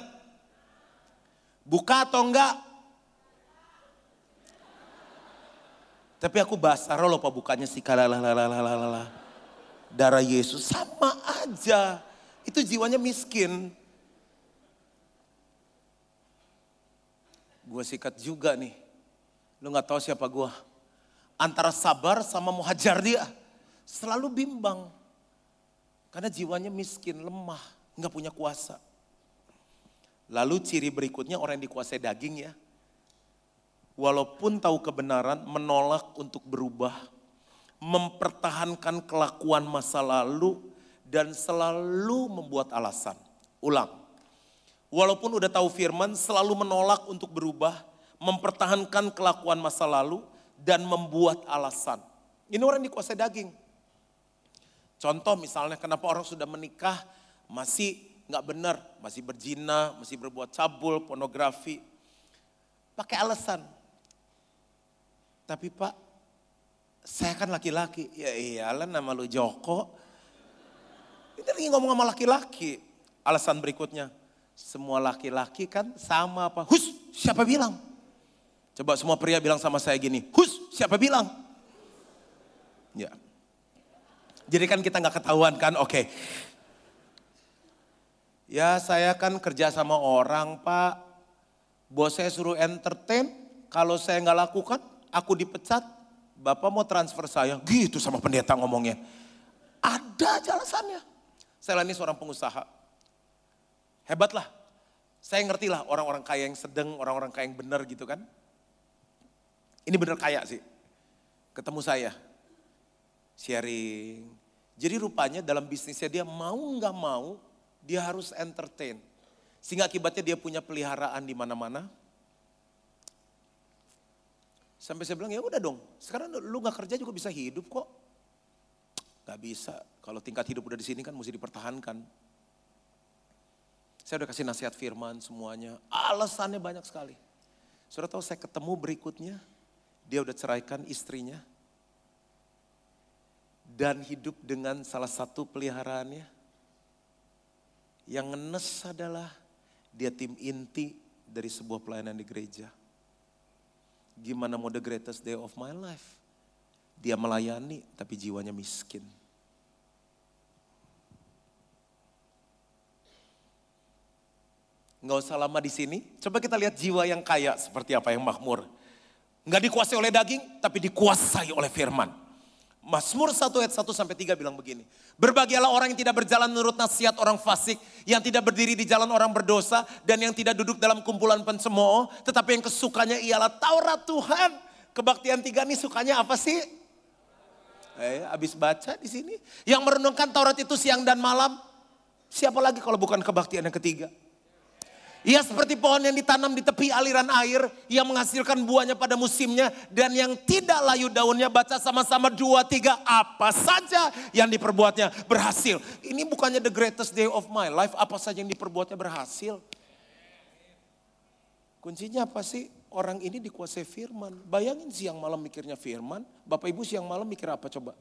Buka atau enggak? Tapi aku basar loh pak bukanya sih kalalalalalalalala. Darah Yesus sama aja. Itu jiwanya miskin. Gue sikat juga nih. Lu gak tahu siapa gue. Antara sabar sama mau hajar dia. Selalu bimbang. Karena jiwanya miskin, lemah, nggak punya kuasa. Lalu ciri berikutnya orang yang dikuasai daging ya. Walaupun tahu kebenaran, menolak untuk berubah. Mempertahankan kelakuan masa lalu dan selalu membuat alasan. Ulang walaupun udah tahu firman, selalu menolak untuk berubah, mempertahankan kelakuan masa lalu, dan membuat alasan. Ini orang dikuasai daging. Contoh misalnya kenapa orang sudah menikah masih nggak benar, masih berzina, masih berbuat cabul, pornografi. Pakai alasan. Tapi pak, saya kan laki-laki. Ya iyalah nama lu Joko. Ini lagi ngomong sama laki-laki. Alasan berikutnya, semua laki-laki kan sama apa? Hus, siapa bilang? Coba semua pria bilang sama saya gini, hus, siapa bilang? Ya. Jadi kan kita nggak ketahuan kan, oke. Okay. Ya saya kan kerja sama orang pak, bos saya suruh entertain, kalau saya nggak lakukan, aku dipecat, bapak mau transfer saya, gitu sama pendeta ngomongnya. Ada jelasannya. Saya ini seorang pengusaha, hebatlah. Saya ngerti lah orang-orang kaya yang sedang, orang-orang kaya yang benar gitu kan. Ini benar kaya sih. Ketemu saya, sharing. Jadi rupanya dalam bisnisnya dia mau nggak mau, dia harus entertain. Sehingga akibatnya dia punya peliharaan di mana-mana. Sampai saya bilang ya udah dong, sekarang lu nggak kerja juga bisa hidup kok. Gak bisa, kalau tingkat hidup udah di sini kan mesti dipertahankan. Saya udah kasih nasihat firman semuanya, alasannya banyak sekali. Sudah tahu saya ketemu berikutnya, dia udah ceraikan istrinya, dan hidup dengan salah satu peliharaannya. Yang ngenes adalah dia tim inti dari sebuah pelayanan di gereja. Gimana the greatest day of my life? Dia melayani tapi jiwanya miskin. Nggak usah lama di sini. Coba kita lihat jiwa yang kaya seperti apa yang makmur. Nggak dikuasai oleh daging, tapi dikuasai oleh firman. Mazmur 1 ayat 1 sampai 3 bilang begini. Berbahagialah orang yang tidak berjalan menurut nasihat orang fasik, yang tidak berdiri di jalan orang berdosa, dan yang tidak duduk dalam kumpulan pencemooh, tetapi yang kesukanya ialah Taurat Tuhan. Kebaktian tiga ini sukanya apa sih? Eh, habis baca di sini. Yang merenungkan Taurat itu siang dan malam. Siapa lagi kalau bukan kebaktian yang ketiga? Ia seperti pohon yang ditanam di tepi aliran air yang menghasilkan buahnya pada musimnya dan yang tidak layu daunnya baca sama-sama dua tiga apa saja yang diperbuatnya berhasil. Ini bukannya the greatest day of my life apa saja yang diperbuatnya berhasil. Kuncinya apa sih? Orang ini dikuasai firman. Bayangin siang malam mikirnya firman, Bapak Ibu siang malam mikir apa coba?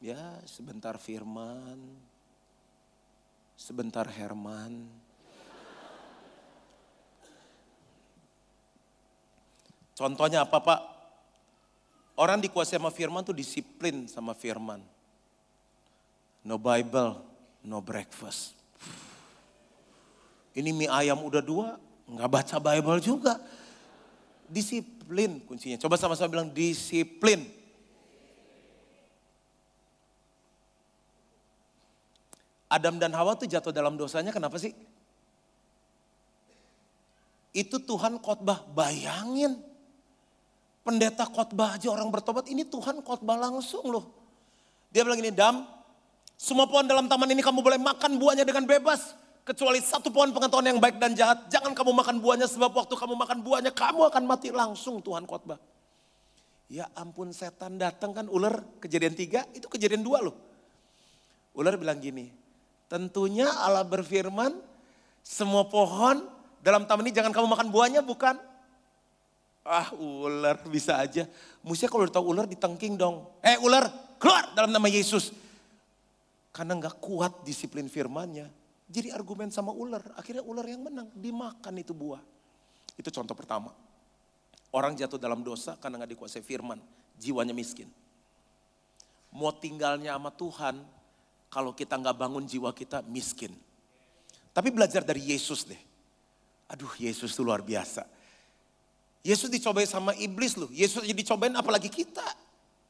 Ya sebentar firman, Sebentar Herman. Contohnya apa Pak? Orang dikuasai sama firman tuh disiplin sama firman. No Bible, no breakfast. Ini mie ayam udah dua, nggak baca Bible juga. Disiplin kuncinya. Coba sama-sama bilang disiplin. Adam dan Hawa tuh jatuh dalam dosanya kenapa sih? Itu Tuhan khotbah, bayangin. Pendeta khotbah aja orang bertobat, ini Tuhan khotbah langsung loh. Dia bilang ini, Dam, semua pohon dalam taman ini kamu boleh makan buahnya dengan bebas. Kecuali satu pohon pengetahuan yang baik dan jahat. Jangan kamu makan buahnya sebab waktu kamu makan buahnya kamu akan mati langsung Tuhan khotbah. Ya ampun setan datang kan ular kejadian tiga itu kejadian dua loh. Ular bilang gini, Tentunya Allah berfirman, semua pohon dalam taman ini jangan kamu makan buahnya, bukan? Ah ular bisa aja. Musia kalau tahu ular ditengking dong. Eh ular keluar dalam nama Yesus. Karena nggak kuat disiplin firmannya. Jadi argumen sama ular. Akhirnya ular yang menang. Dimakan itu buah. Itu contoh pertama. Orang jatuh dalam dosa karena nggak dikuasai firman. Jiwanya miskin. Mau tinggalnya sama Tuhan kalau kita nggak bangun jiwa kita miskin. Tapi belajar dari Yesus deh. Aduh Yesus itu luar biasa. Yesus dicobain sama iblis loh. Yesus jadi dicobain apalagi kita.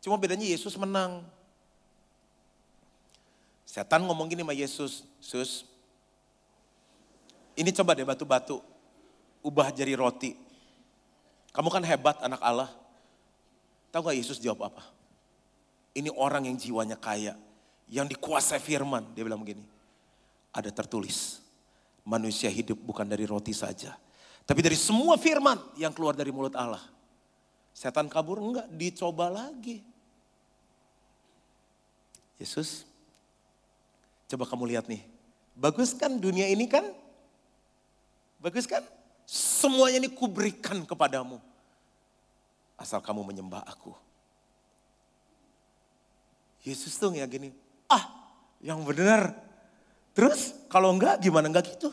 Cuma bedanya Yesus menang. Setan ngomong gini sama Yesus. Sus, ini coba deh batu-batu. Ubah jadi roti. Kamu kan hebat anak Allah. Tahu gak Yesus jawab apa? Ini orang yang jiwanya kaya yang dikuasai firman. Dia bilang begini, ada tertulis, manusia hidup bukan dari roti saja. Tapi dari semua firman yang keluar dari mulut Allah. Setan kabur enggak, dicoba lagi. Yesus, coba kamu lihat nih. Bagus kan dunia ini kan? Bagus kan? Semuanya ini kuberikan kepadamu. Asal kamu menyembah aku. Yesus tuh ya gini, ah yang benar. Terus kalau enggak gimana enggak gitu?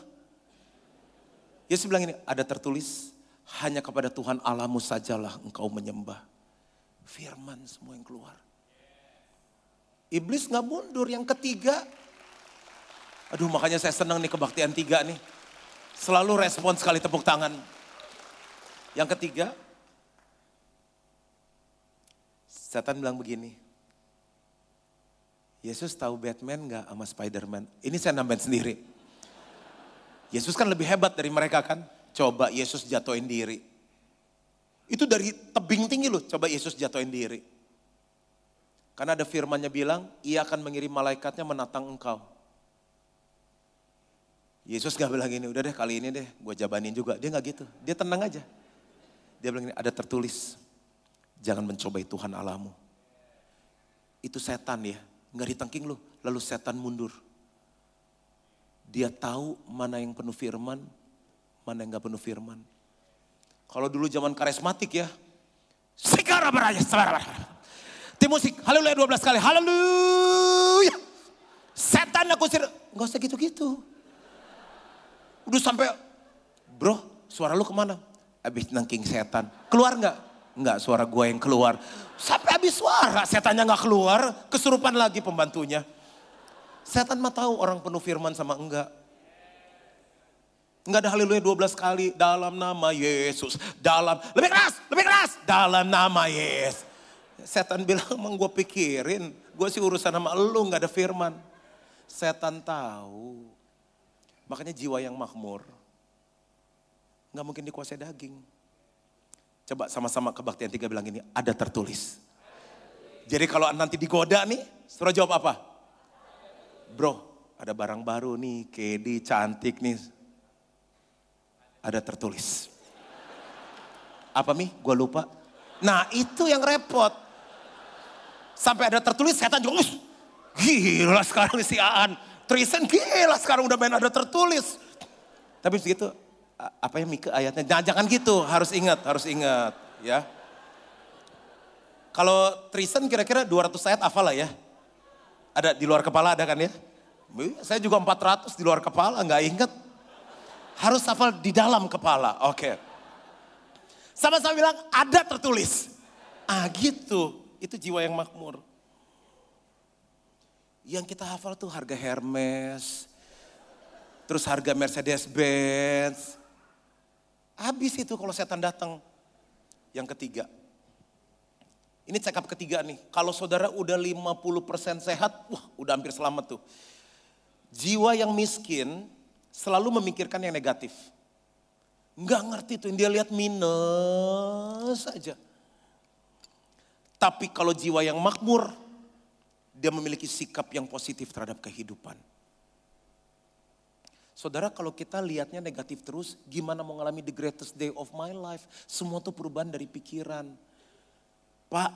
Yesus bilang ini, ada tertulis, hanya kepada Tuhan Allahmu sajalah engkau menyembah. Firman semua yang keluar. Iblis nggak mundur. Yang ketiga, aduh makanya saya senang nih kebaktian tiga nih. Selalu respon sekali tepuk tangan. Yang ketiga, setan bilang begini. Yesus tahu Batman nggak sama Spiderman? Ini saya nambahin sendiri. Yesus kan lebih hebat dari mereka kan? Coba Yesus jatuhin diri. Itu dari tebing tinggi loh, coba Yesus jatuhin diri. Karena ada firmannya bilang, ia akan mengirim malaikatnya menatang engkau. Yesus gak bilang gini, udah deh kali ini deh gue jabanin juga. Dia gak gitu, dia tenang aja. Dia bilang ini ada tertulis, jangan mencobai Tuhan Allahmu. Itu setan ya, gak ditengking lu, lalu setan mundur. Dia tahu mana yang penuh firman, mana yang gak penuh firman. Kalau dulu zaman karismatik ya, sekarang beraya, Tim musik, haleluya 12 kali, haleluya. Setan aku sir, nggak usah gitu-gitu. Udah sampai, bro suara lu ke mana? Habis nangking setan. Keluar nggak? Nggak, suara gue yang keluar. Sampai habis suara, setannya nggak keluar, kesurupan lagi pembantunya. Setan mah tahu orang penuh firman sama enggak. Enggak ada haleluya 12 kali dalam nama Yesus. Dalam, lebih keras, lebih keras. Dalam nama Yesus. Setan bilang, emang gue pikirin, gue sih urusan sama lu gak ada firman. Setan tahu. Makanya jiwa yang makmur, gak mungkin dikuasai daging. Coba sama-sama kebaktian tiga bilang ini, ada tertulis. Jadi kalau nanti digoda nih, suruh jawab apa? Bro, ada barang baru nih, Kedi cantik nih. Ada tertulis. Apa mi? Gue lupa. Nah itu yang repot. Sampai ada tertulis setan juga, gila sekarang si Aan. Trisen gila sekarang udah main ada tertulis. Tapi begitu, apa ya Mika ayatnya? Jangan, jangan gitu, harus ingat, harus ingat ya. Kalau Trisen kira-kira 200 ayat apa lah ya? Ada di luar kepala ada kan ya? Saya juga 400 di luar kepala, nggak ingat. Harus hafal di dalam kepala, oke. Sama-sama bilang ada tertulis. Ah gitu. Itu jiwa yang makmur. Yang kita hafal tuh harga Hermes, terus harga Mercedes-Benz. Habis itu kalau setan datang. Yang ketiga, ini check up ketiga nih. Kalau saudara udah 50% sehat, wah udah hampir selamat tuh. Jiwa yang miskin selalu memikirkan yang negatif. Nggak ngerti tuh, dia lihat minus aja. Tapi kalau jiwa yang makmur, dia memiliki sikap yang positif terhadap kehidupan. Saudara kalau kita lihatnya negatif terus, gimana mau mengalami the greatest day of my life? Semua tuh perubahan dari pikiran. Pak,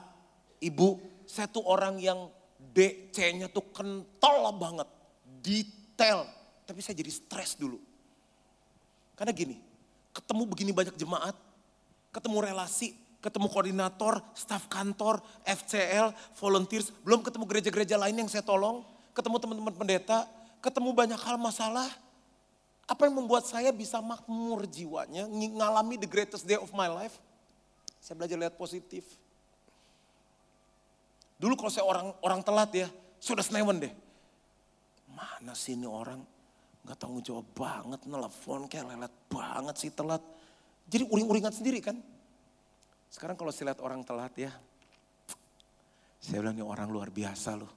ibu, saya tuh orang yang DC-nya tuh kental banget. Detail. Tapi saya jadi stres dulu. Karena gini, ketemu begini banyak jemaat, ketemu relasi, ketemu koordinator, staf kantor, FCL, volunteers, belum ketemu gereja-gereja lain yang saya tolong, ketemu teman-teman pendeta, ketemu banyak hal masalah. Apa yang membuat saya bisa makmur jiwanya, ngalami the greatest day of my life? Saya belajar lihat positif. Dulu kalau saya orang orang telat ya, sudah senewan deh. Mana sih ini orang nggak tanggung jawab banget, nelfon kayak lelet banget sih telat. Jadi uring-uringan sendiri kan. Sekarang kalau saya lihat orang telat ya, saya bilang ini orang luar biasa loh.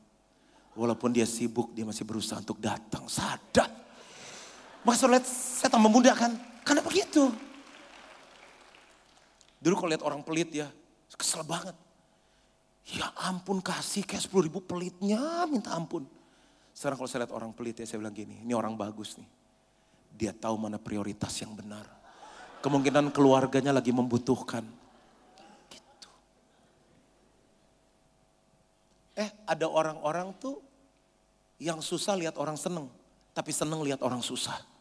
Walaupun dia sibuk, dia masih berusaha untuk datang. Sadar. Maka saudara lihat saya tambah muda kan. Karena begitu. Dulu kalau lihat orang pelit ya, kesel banget. Ya ampun kasih kayak 10 ribu pelitnya minta ampun. Sekarang kalau saya lihat orang pelit ya saya bilang gini, ini orang bagus nih. Dia tahu mana prioritas yang benar. Kemungkinan keluarganya lagi membutuhkan. Gitu. Eh ada orang-orang tuh yang susah lihat orang seneng. Tapi seneng lihat orang susah.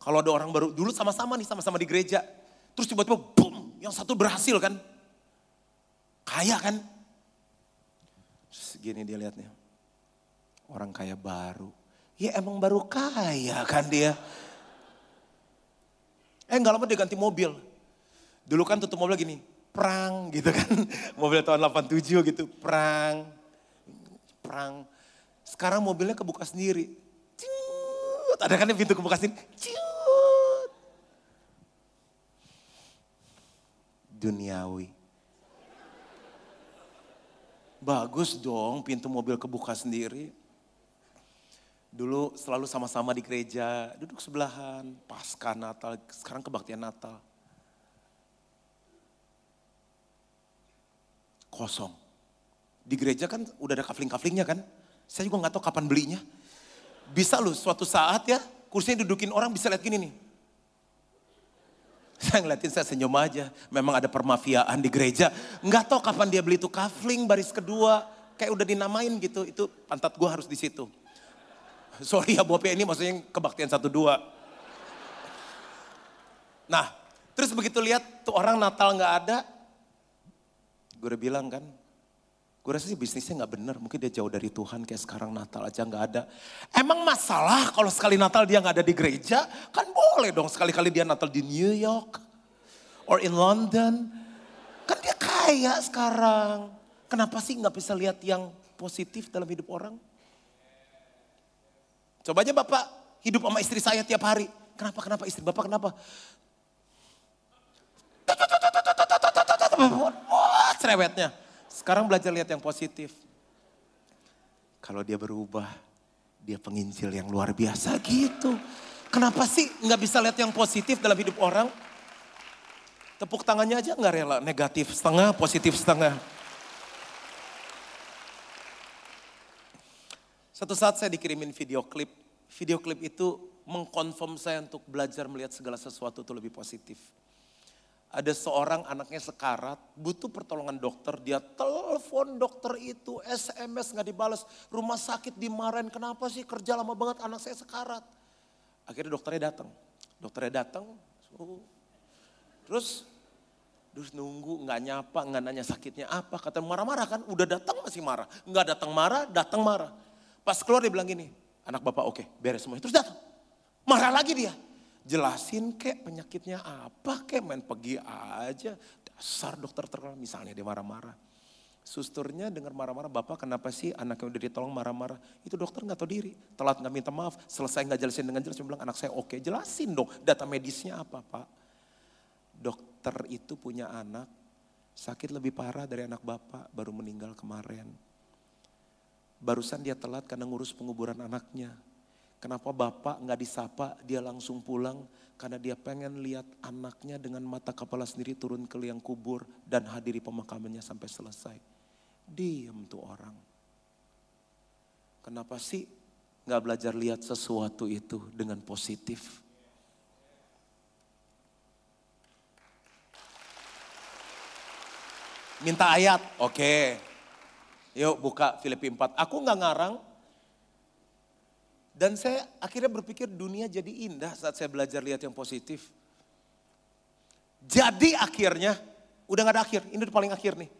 Kalau ada orang baru, dulu sama-sama nih, sama-sama di gereja. Terus tiba-tiba boom, yang satu berhasil kan. Kaya kan. Terus gini dia lihatnya. Orang kaya baru. Ya emang baru kaya kan dia. Eh nggak lama dia ganti mobil. Dulu kan tutup mobil gini, prang gitu kan. Mobil tahun 87 gitu, prang. Prang. Sekarang mobilnya kebuka sendiri. Ciut, ada kan pintu kebuka sendiri. Ciut. Duniawi. Bagus dong pintu mobil kebuka sendiri. Dulu selalu sama-sama di gereja, duduk sebelahan, pasca Natal, sekarang kebaktian Natal. Kosong. Di gereja kan udah ada kafling-kaflingnya kan. Saya juga nggak tahu kapan belinya. Bisa loh suatu saat ya, kursinya dudukin orang bisa lihat gini nih. Saya ngeliatin saya senyum aja. Memang ada permafiaan di gereja. Nggak tahu kapan dia beli itu kafling baris kedua. Kayak udah dinamain gitu. Itu pantat gue harus di situ. Sorry ya Bope ini maksudnya kebaktian satu dua. Nah, terus begitu lihat tuh orang Natal nggak ada, gue udah bilang kan, gue rasa sih bisnisnya nggak bener, mungkin dia jauh dari Tuhan kayak sekarang Natal aja nggak ada. Emang masalah kalau sekali Natal dia nggak ada di gereja, kan boleh dong sekali-kali dia Natal di New York or in London, kan dia kaya sekarang. Kenapa sih nggak bisa lihat yang positif dalam hidup orang? Coba aja Bapak hidup sama istri saya tiap hari. Kenapa, kenapa istri Bapak kenapa? Cerewetnya. Sekarang belajar lihat yang positif. Kalau dia berubah, dia penginjil yang luar biasa gitu. Kenapa sih nggak bisa lihat yang positif dalam hidup orang? Tepuk tangannya aja nggak rela, negatif setengah, positif setengah. Satu saat saya dikirimin video klip. Video klip itu mengkonfirm saya untuk belajar melihat segala sesuatu itu lebih positif. Ada seorang anaknya sekarat, butuh pertolongan dokter, dia telepon dokter itu, SMS nggak dibalas, rumah sakit dimarahin, kenapa sih kerja lama banget anak saya sekarat. Akhirnya dokternya datang, dokternya datang, terus terus nunggu nggak nyapa nggak nanya sakitnya apa. Kata marah-marah kan udah datang masih marah. Nggak datang marah datang marah. Pas keluar dia bilang gini, anak bapak oke okay, beres semuanya. Terus datang, marah lagi dia. Jelasin kek penyakitnya apa kek main pergi aja. Dasar dokter terkenal misalnya dia marah-marah. Susternya dengar marah-marah, bapak kenapa sih anaknya udah ditolong marah-marah. Itu dokter nggak tahu diri, telat nggak minta maaf, selesai nggak jelasin dengan jelas. Dia bilang anak saya oke, jelasin dong data medisnya apa pak. Dokter itu punya anak, sakit lebih parah dari anak bapak, baru meninggal kemarin Barusan dia telat karena ngurus penguburan anaknya. Kenapa bapak nggak disapa, dia langsung pulang karena dia pengen lihat anaknya dengan mata kepala sendiri turun ke liang kubur dan hadiri pemakamannya sampai selesai. Diam tuh orang. Kenapa sih nggak belajar lihat sesuatu itu dengan positif? Minta ayat, oke. Yuk buka Filipi 4. Aku nggak ngarang. Dan saya akhirnya berpikir dunia jadi indah saat saya belajar lihat yang positif. Jadi akhirnya, udah gak ada akhir, ini udah paling akhir nih.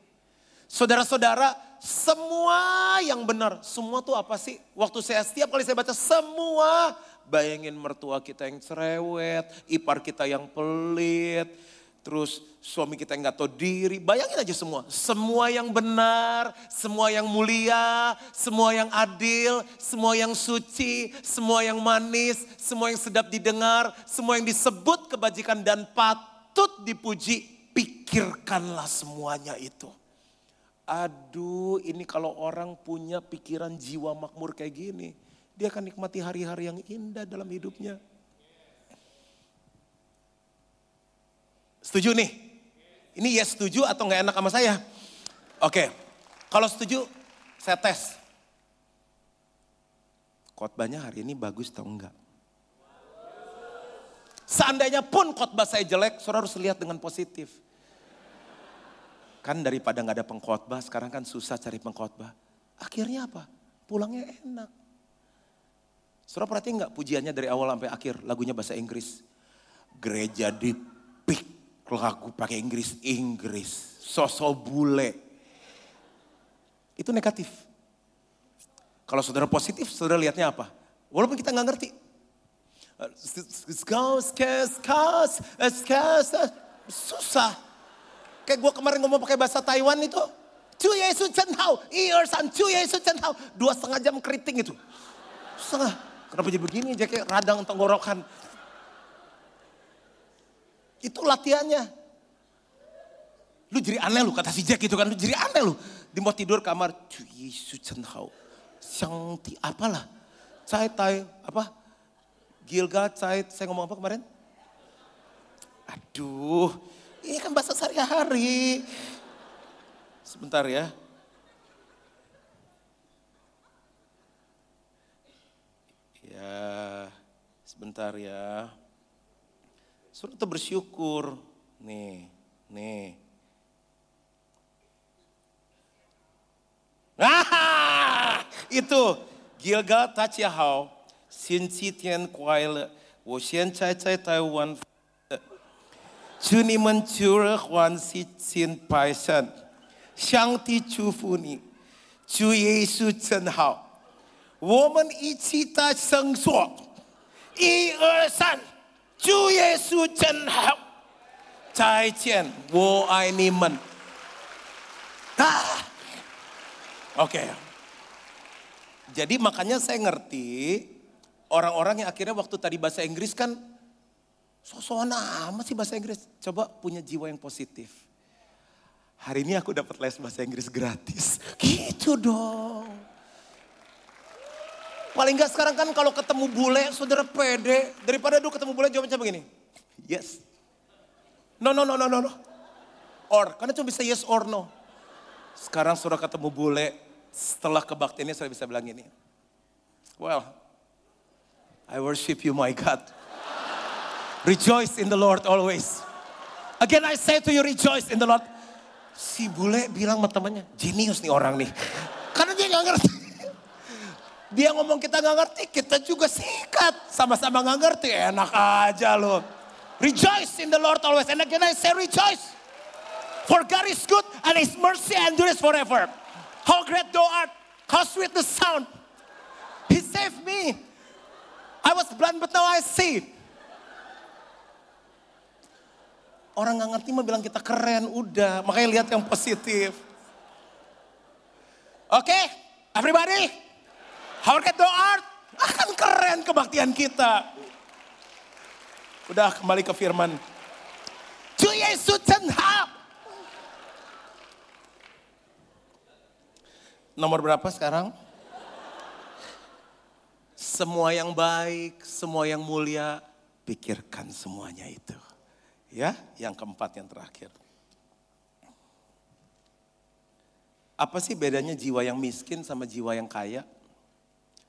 Saudara-saudara, semua yang benar, semua tuh apa sih? Waktu saya setiap kali saya baca semua, bayangin mertua kita yang cerewet, ipar kita yang pelit, Terus suami kita yang gak tahu diri, bayangin aja semua. Semua yang benar, semua yang mulia, semua yang adil, semua yang suci, semua yang manis, semua yang sedap didengar, semua yang disebut kebajikan dan patut dipuji. Pikirkanlah semuanya itu. Aduh ini kalau orang punya pikiran jiwa makmur kayak gini, dia akan nikmati hari-hari yang indah dalam hidupnya. Setuju nih? Ini ya setuju atau nggak enak sama saya? Oke, kalau setuju saya tes. Khotbahnya hari ini bagus atau enggak? Seandainya pun khotbah saya jelek, saudara harus lihat dengan positif. Kan daripada nggak ada pengkhotbah, sekarang kan susah cari pengkhotbah. Akhirnya apa? Pulangnya enak. Saudara perhatiin nggak pujiannya dari awal sampai akhir lagunya bahasa Inggris. Gereja di pick lagu pakai Inggris Inggris, sosok bule. Itu negatif. Kalau saudara positif, saudara lihatnya apa? Walaupun kita nggak ngerti. Susah. Kayak gue kemarin ngomong pakai bahasa Taiwan itu. Cu Yesu Chen Hao, San Cu Yesu Chen Hao. Dua setengah jam keriting itu. Setengah. Kenapa jadi begini kayak radang tenggorokan. Itu latihannya. Lu jadi aneh lu kata si Jack gitu kan. Lu jadi aneh lu. Di mau tidur kamar. Cu Yesu Chen Hao. Xiang ti apalah. Cai tai apa? Gilga cai. Saya ngomong apa kemarin? Aduh. Ini kan bahasa sehari-hari. Sebentar ya. Ya, sebentar ya. Suruh kita bersyukur. Nih, nih. Ah, itu Gilgal Tachihao, Xin Qi Tian Kuai Le, 我现在在台湾。祝你们主日欢喜千百胜，上帝祝福你，主耶稣真好，我们一起大声说：一二三， 主耶稣真好，再见，我爱你们。Ah, oke. Okay. Jadi makanya saya ngerti orang-orang yang akhirnya waktu tadi bahasa Inggris kan Sosokan amat sih bahasa Inggris. Coba punya jiwa yang positif. Hari ini aku dapat les bahasa Inggris gratis. Gitu dong. Paling enggak sekarang kan kalau ketemu bule, saudara pede. Daripada dulu ketemu bule jawabnya begini. Yes. No, no, no, no, no, no. Or, karena cuma bisa yes or no. Sekarang saudara ketemu bule, setelah kebaktiannya saya bisa bilang ini. Well, I worship you my God. Rejoice in the Lord always. Again I say to you rejoice in the Lord. Si bule bilang sama temannya, jenius nih orang nih. Karena dia gak ngerti. Dia ngomong kita gak ngerti, kita juga sikat. Sama-sama gak ngerti, enak aja loh. Rejoice in the Lord always. And again I say rejoice. For God is good and his mercy endures forever. How great thou art. How sweet the sound. He saved me. I was blind but now I see. Orang nggak ngerti mah bilang kita keren, udah. Makanya lihat yang positif. Oke, okay, everybody. How get the art? Akan keren kebaktian kita. Udah kembali ke firman. Cu Yesus Nomor berapa sekarang? Semua yang baik, semua yang mulia, pikirkan semuanya itu. Ya, yang keempat yang terakhir. Apa sih bedanya jiwa yang miskin sama jiwa yang kaya?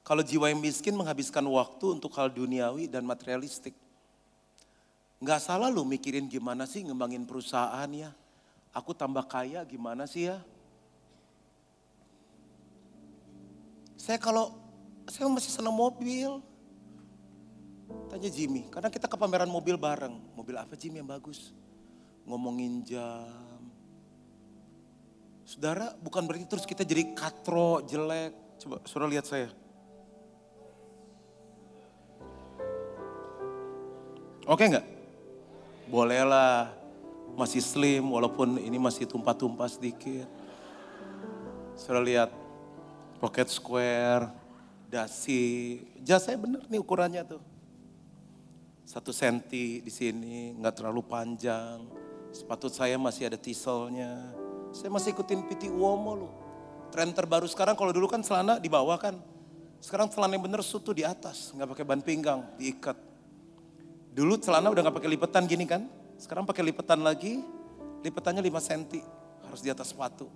Kalau jiwa yang miskin menghabiskan waktu untuk hal duniawi dan materialistik. Nggak salah lu mikirin gimana sih ngembangin perusahaan ya. Aku tambah kaya gimana sih ya. Saya kalau, saya masih senang mobil. Tanya Jimmy, karena kita ke pameran mobil bareng. Mobil apa Jimmy yang bagus? Ngomongin jam. Saudara, bukan berarti terus kita jadi katro, jelek. Coba saudara lihat saya. Oke nggak? Boleh lah. Masih slim walaupun ini masih tumpah-tumpah sedikit. Saudara lihat pocket square, dasi. Jas saya bener nih ukurannya tuh satu senti di sini, nggak terlalu panjang. Sepatu saya masih ada tiselnya. Saya masih ikutin PT Uomo loh. Tren terbaru sekarang kalau dulu kan celana di bawah kan. Sekarang celana yang bener sutu di atas, nggak pakai ban pinggang, diikat. Dulu celana udah nggak pakai lipetan gini kan. Sekarang pakai lipetan lagi, lipetannya 5 senti, harus di atas sepatu.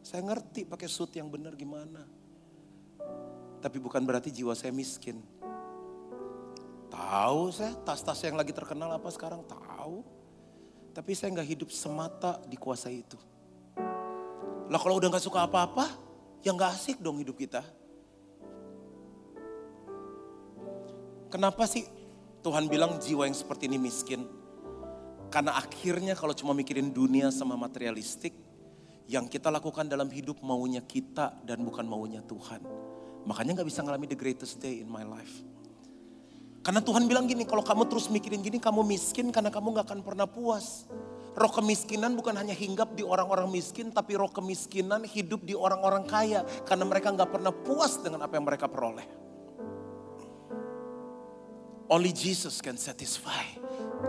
Saya ngerti pakai suit yang benar gimana. Tapi bukan berarti jiwa saya miskin. Tahu saya tas-tas yang lagi terkenal apa sekarang tahu. Tapi saya nggak hidup semata dikuasai itu. Lah kalau udah gak suka apa-apa, ya gak asik dong hidup kita. Kenapa sih Tuhan bilang jiwa yang seperti ini miskin? Karena akhirnya kalau cuma mikirin dunia sama materialistik, yang kita lakukan dalam hidup maunya kita dan bukan maunya Tuhan. Makanya gak bisa ngalami the greatest day in my life. Karena Tuhan bilang gini, kalau kamu terus mikirin gini, kamu miskin karena kamu gak akan pernah puas. Roh kemiskinan bukan hanya hinggap di orang-orang miskin, tapi roh kemiskinan hidup di orang-orang kaya. Karena mereka gak pernah puas dengan apa yang mereka peroleh. Only Jesus can satisfy.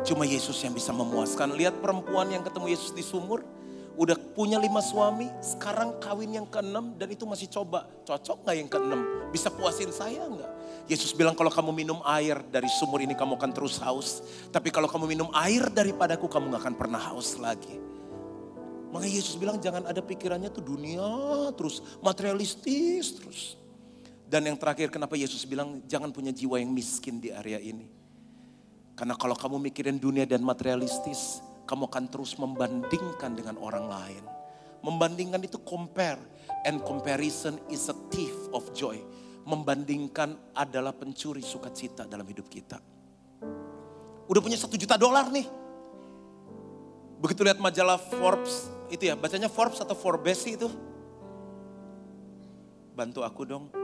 Cuma Yesus yang bisa memuaskan. Lihat perempuan yang ketemu Yesus di sumur udah punya lima suami, sekarang kawin yang keenam dan itu masih coba. Cocok gak yang keenam? Bisa puasin saya nggak? Yesus bilang kalau kamu minum air dari sumur ini kamu akan terus haus. Tapi kalau kamu minum air daripadaku kamu gak akan pernah haus lagi. Makanya Yesus bilang jangan ada pikirannya tuh dunia terus, materialistis terus. Dan yang terakhir kenapa Yesus bilang jangan punya jiwa yang miskin di area ini. Karena kalau kamu mikirin dunia dan materialistis, kamu akan terus membandingkan dengan orang lain. Membandingkan itu compare. And comparison is a thief of joy. Membandingkan adalah pencuri sukacita dalam hidup kita. Udah punya satu juta dolar nih. Begitu lihat majalah Forbes, itu ya, bacanya Forbes atau Forbes itu. Bantu aku dong.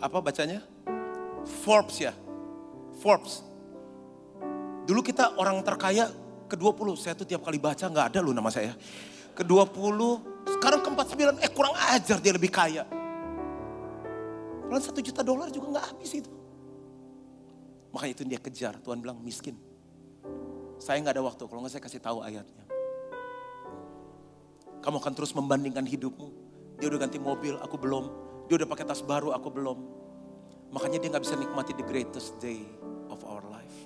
Apa bacanya? Forbes ya. Forbes. Dulu kita orang terkaya ke-20, saya tuh tiap kali baca nggak ada loh nama saya. Ke-20, sekarang ke-49, eh kurang ajar dia lebih kaya. Pelan satu juta dolar juga nggak habis itu. Makanya itu dia kejar, Tuhan bilang miskin. Saya nggak ada waktu, kalau nggak saya kasih tahu ayatnya. Kamu akan terus membandingkan hidupmu. Dia udah ganti mobil, aku belum. Dia udah pakai tas baru, aku belum. Makanya dia nggak bisa nikmati the greatest day of our life.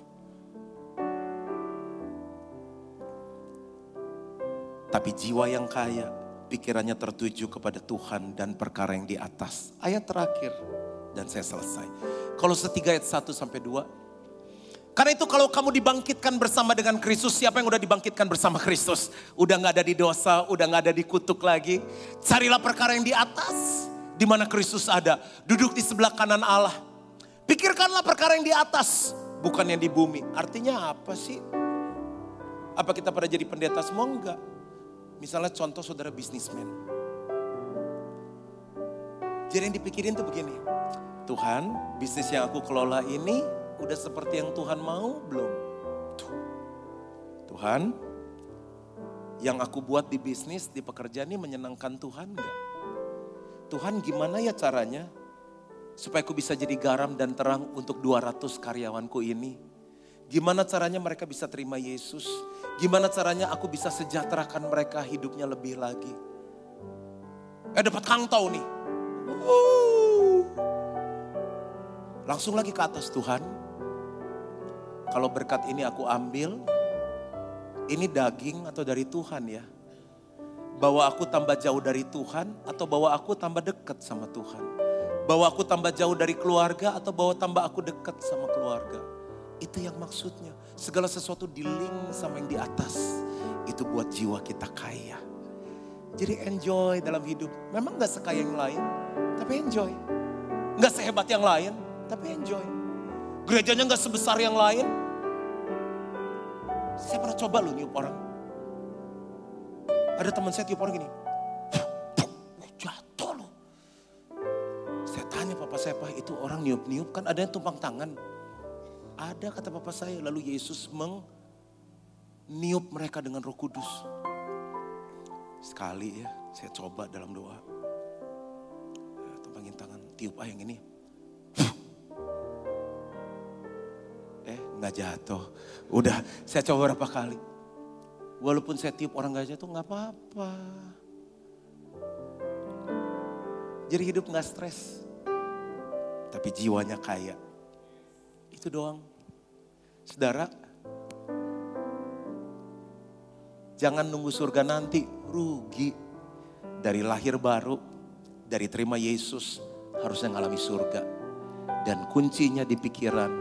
Tapi jiwa yang kaya, pikirannya tertuju kepada Tuhan dan perkara yang di atas. Ayat terakhir, dan saya selesai. Kalau setiga ayat 1 sampai 2. Karena itu kalau kamu dibangkitkan bersama dengan Kristus, siapa yang udah dibangkitkan bersama Kristus? Udah gak ada di dosa, udah gak ada di kutuk lagi. Carilah perkara yang di atas, di mana Kristus ada. Duduk di sebelah kanan Allah. Pikirkanlah perkara yang di atas, bukan yang di bumi. Artinya apa sih? Apa kita pada jadi pendeta semua? Enggak. Misalnya contoh saudara bisnismen. Jadi yang dipikirin tuh begini. Tuhan, bisnis yang aku kelola ini udah seperti yang Tuhan mau belum? Tuhan, yang aku buat di bisnis, di pekerjaan ini menyenangkan Tuhan enggak? Tuhan gimana ya caranya supaya aku bisa jadi garam dan terang untuk 200 karyawanku ini? Gimana caranya mereka bisa terima Yesus? Gimana caranya aku bisa sejahterakan mereka hidupnya lebih lagi? Eh dapat kangtau nih. Uh. Langsung lagi ke atas Tuhan. Kalau berkat ini aku ambil, ini daging atau dari Tuhan ya. Bawa aku tambah jauh dari Tuhan atau bawa aku tambah dekat sama Tuhan. Bawa aku tambah jauh dari keluarga atau bawa tambah aku dekat sama keluarga. Itu yang maksudnya. Segala sesuatu di link sama yang di atas. Itu buat jiwa kita kaya. Jadi enjoy dalam hidup. Memang gak sekaya yang lain, tapi enjoy. Gak sehebat yang lain, tapi enjoy. Gerejanya gak sebesar yang lain. Saya pernah coba loh niup orang. Ada teman saya tiup orang gini. Jatuh loh. Saya tanya papa saya, Pak itu orang niup-niup kan ada yang tumpang tangan. Ada kata Bapak saya, lalu Yesus meniup mereka dengan roh kudus. Sekali ya, saya coba dalam doa. Ya, tumpangin tangan, tiup ah yang ini. Eh, nggak jatuh. Udah, saya coba berapa kali. Walaupun saya tiup orang gak jatuh, nggak apa-apa. Jadi hidup nggak stres. Tapi jiwanya kaya. Itu doang. Saudara, jangan nunggu surga nanti, rugi. Dari lahir baru, dari terima Yesus, harusnya ngalami surga. Dan kuncinya di pikiran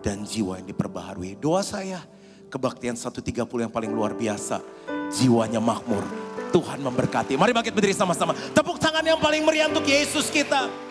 dan jiwa yang diperbaharui. Doa saya, kebaktian 130 yang paling luar biasa. Jiwanya makmur. Tuhan memberkati. Mari bangkit berdiri sama-sama. Tepuk tangan yang paling meriah untuk Yesus kita.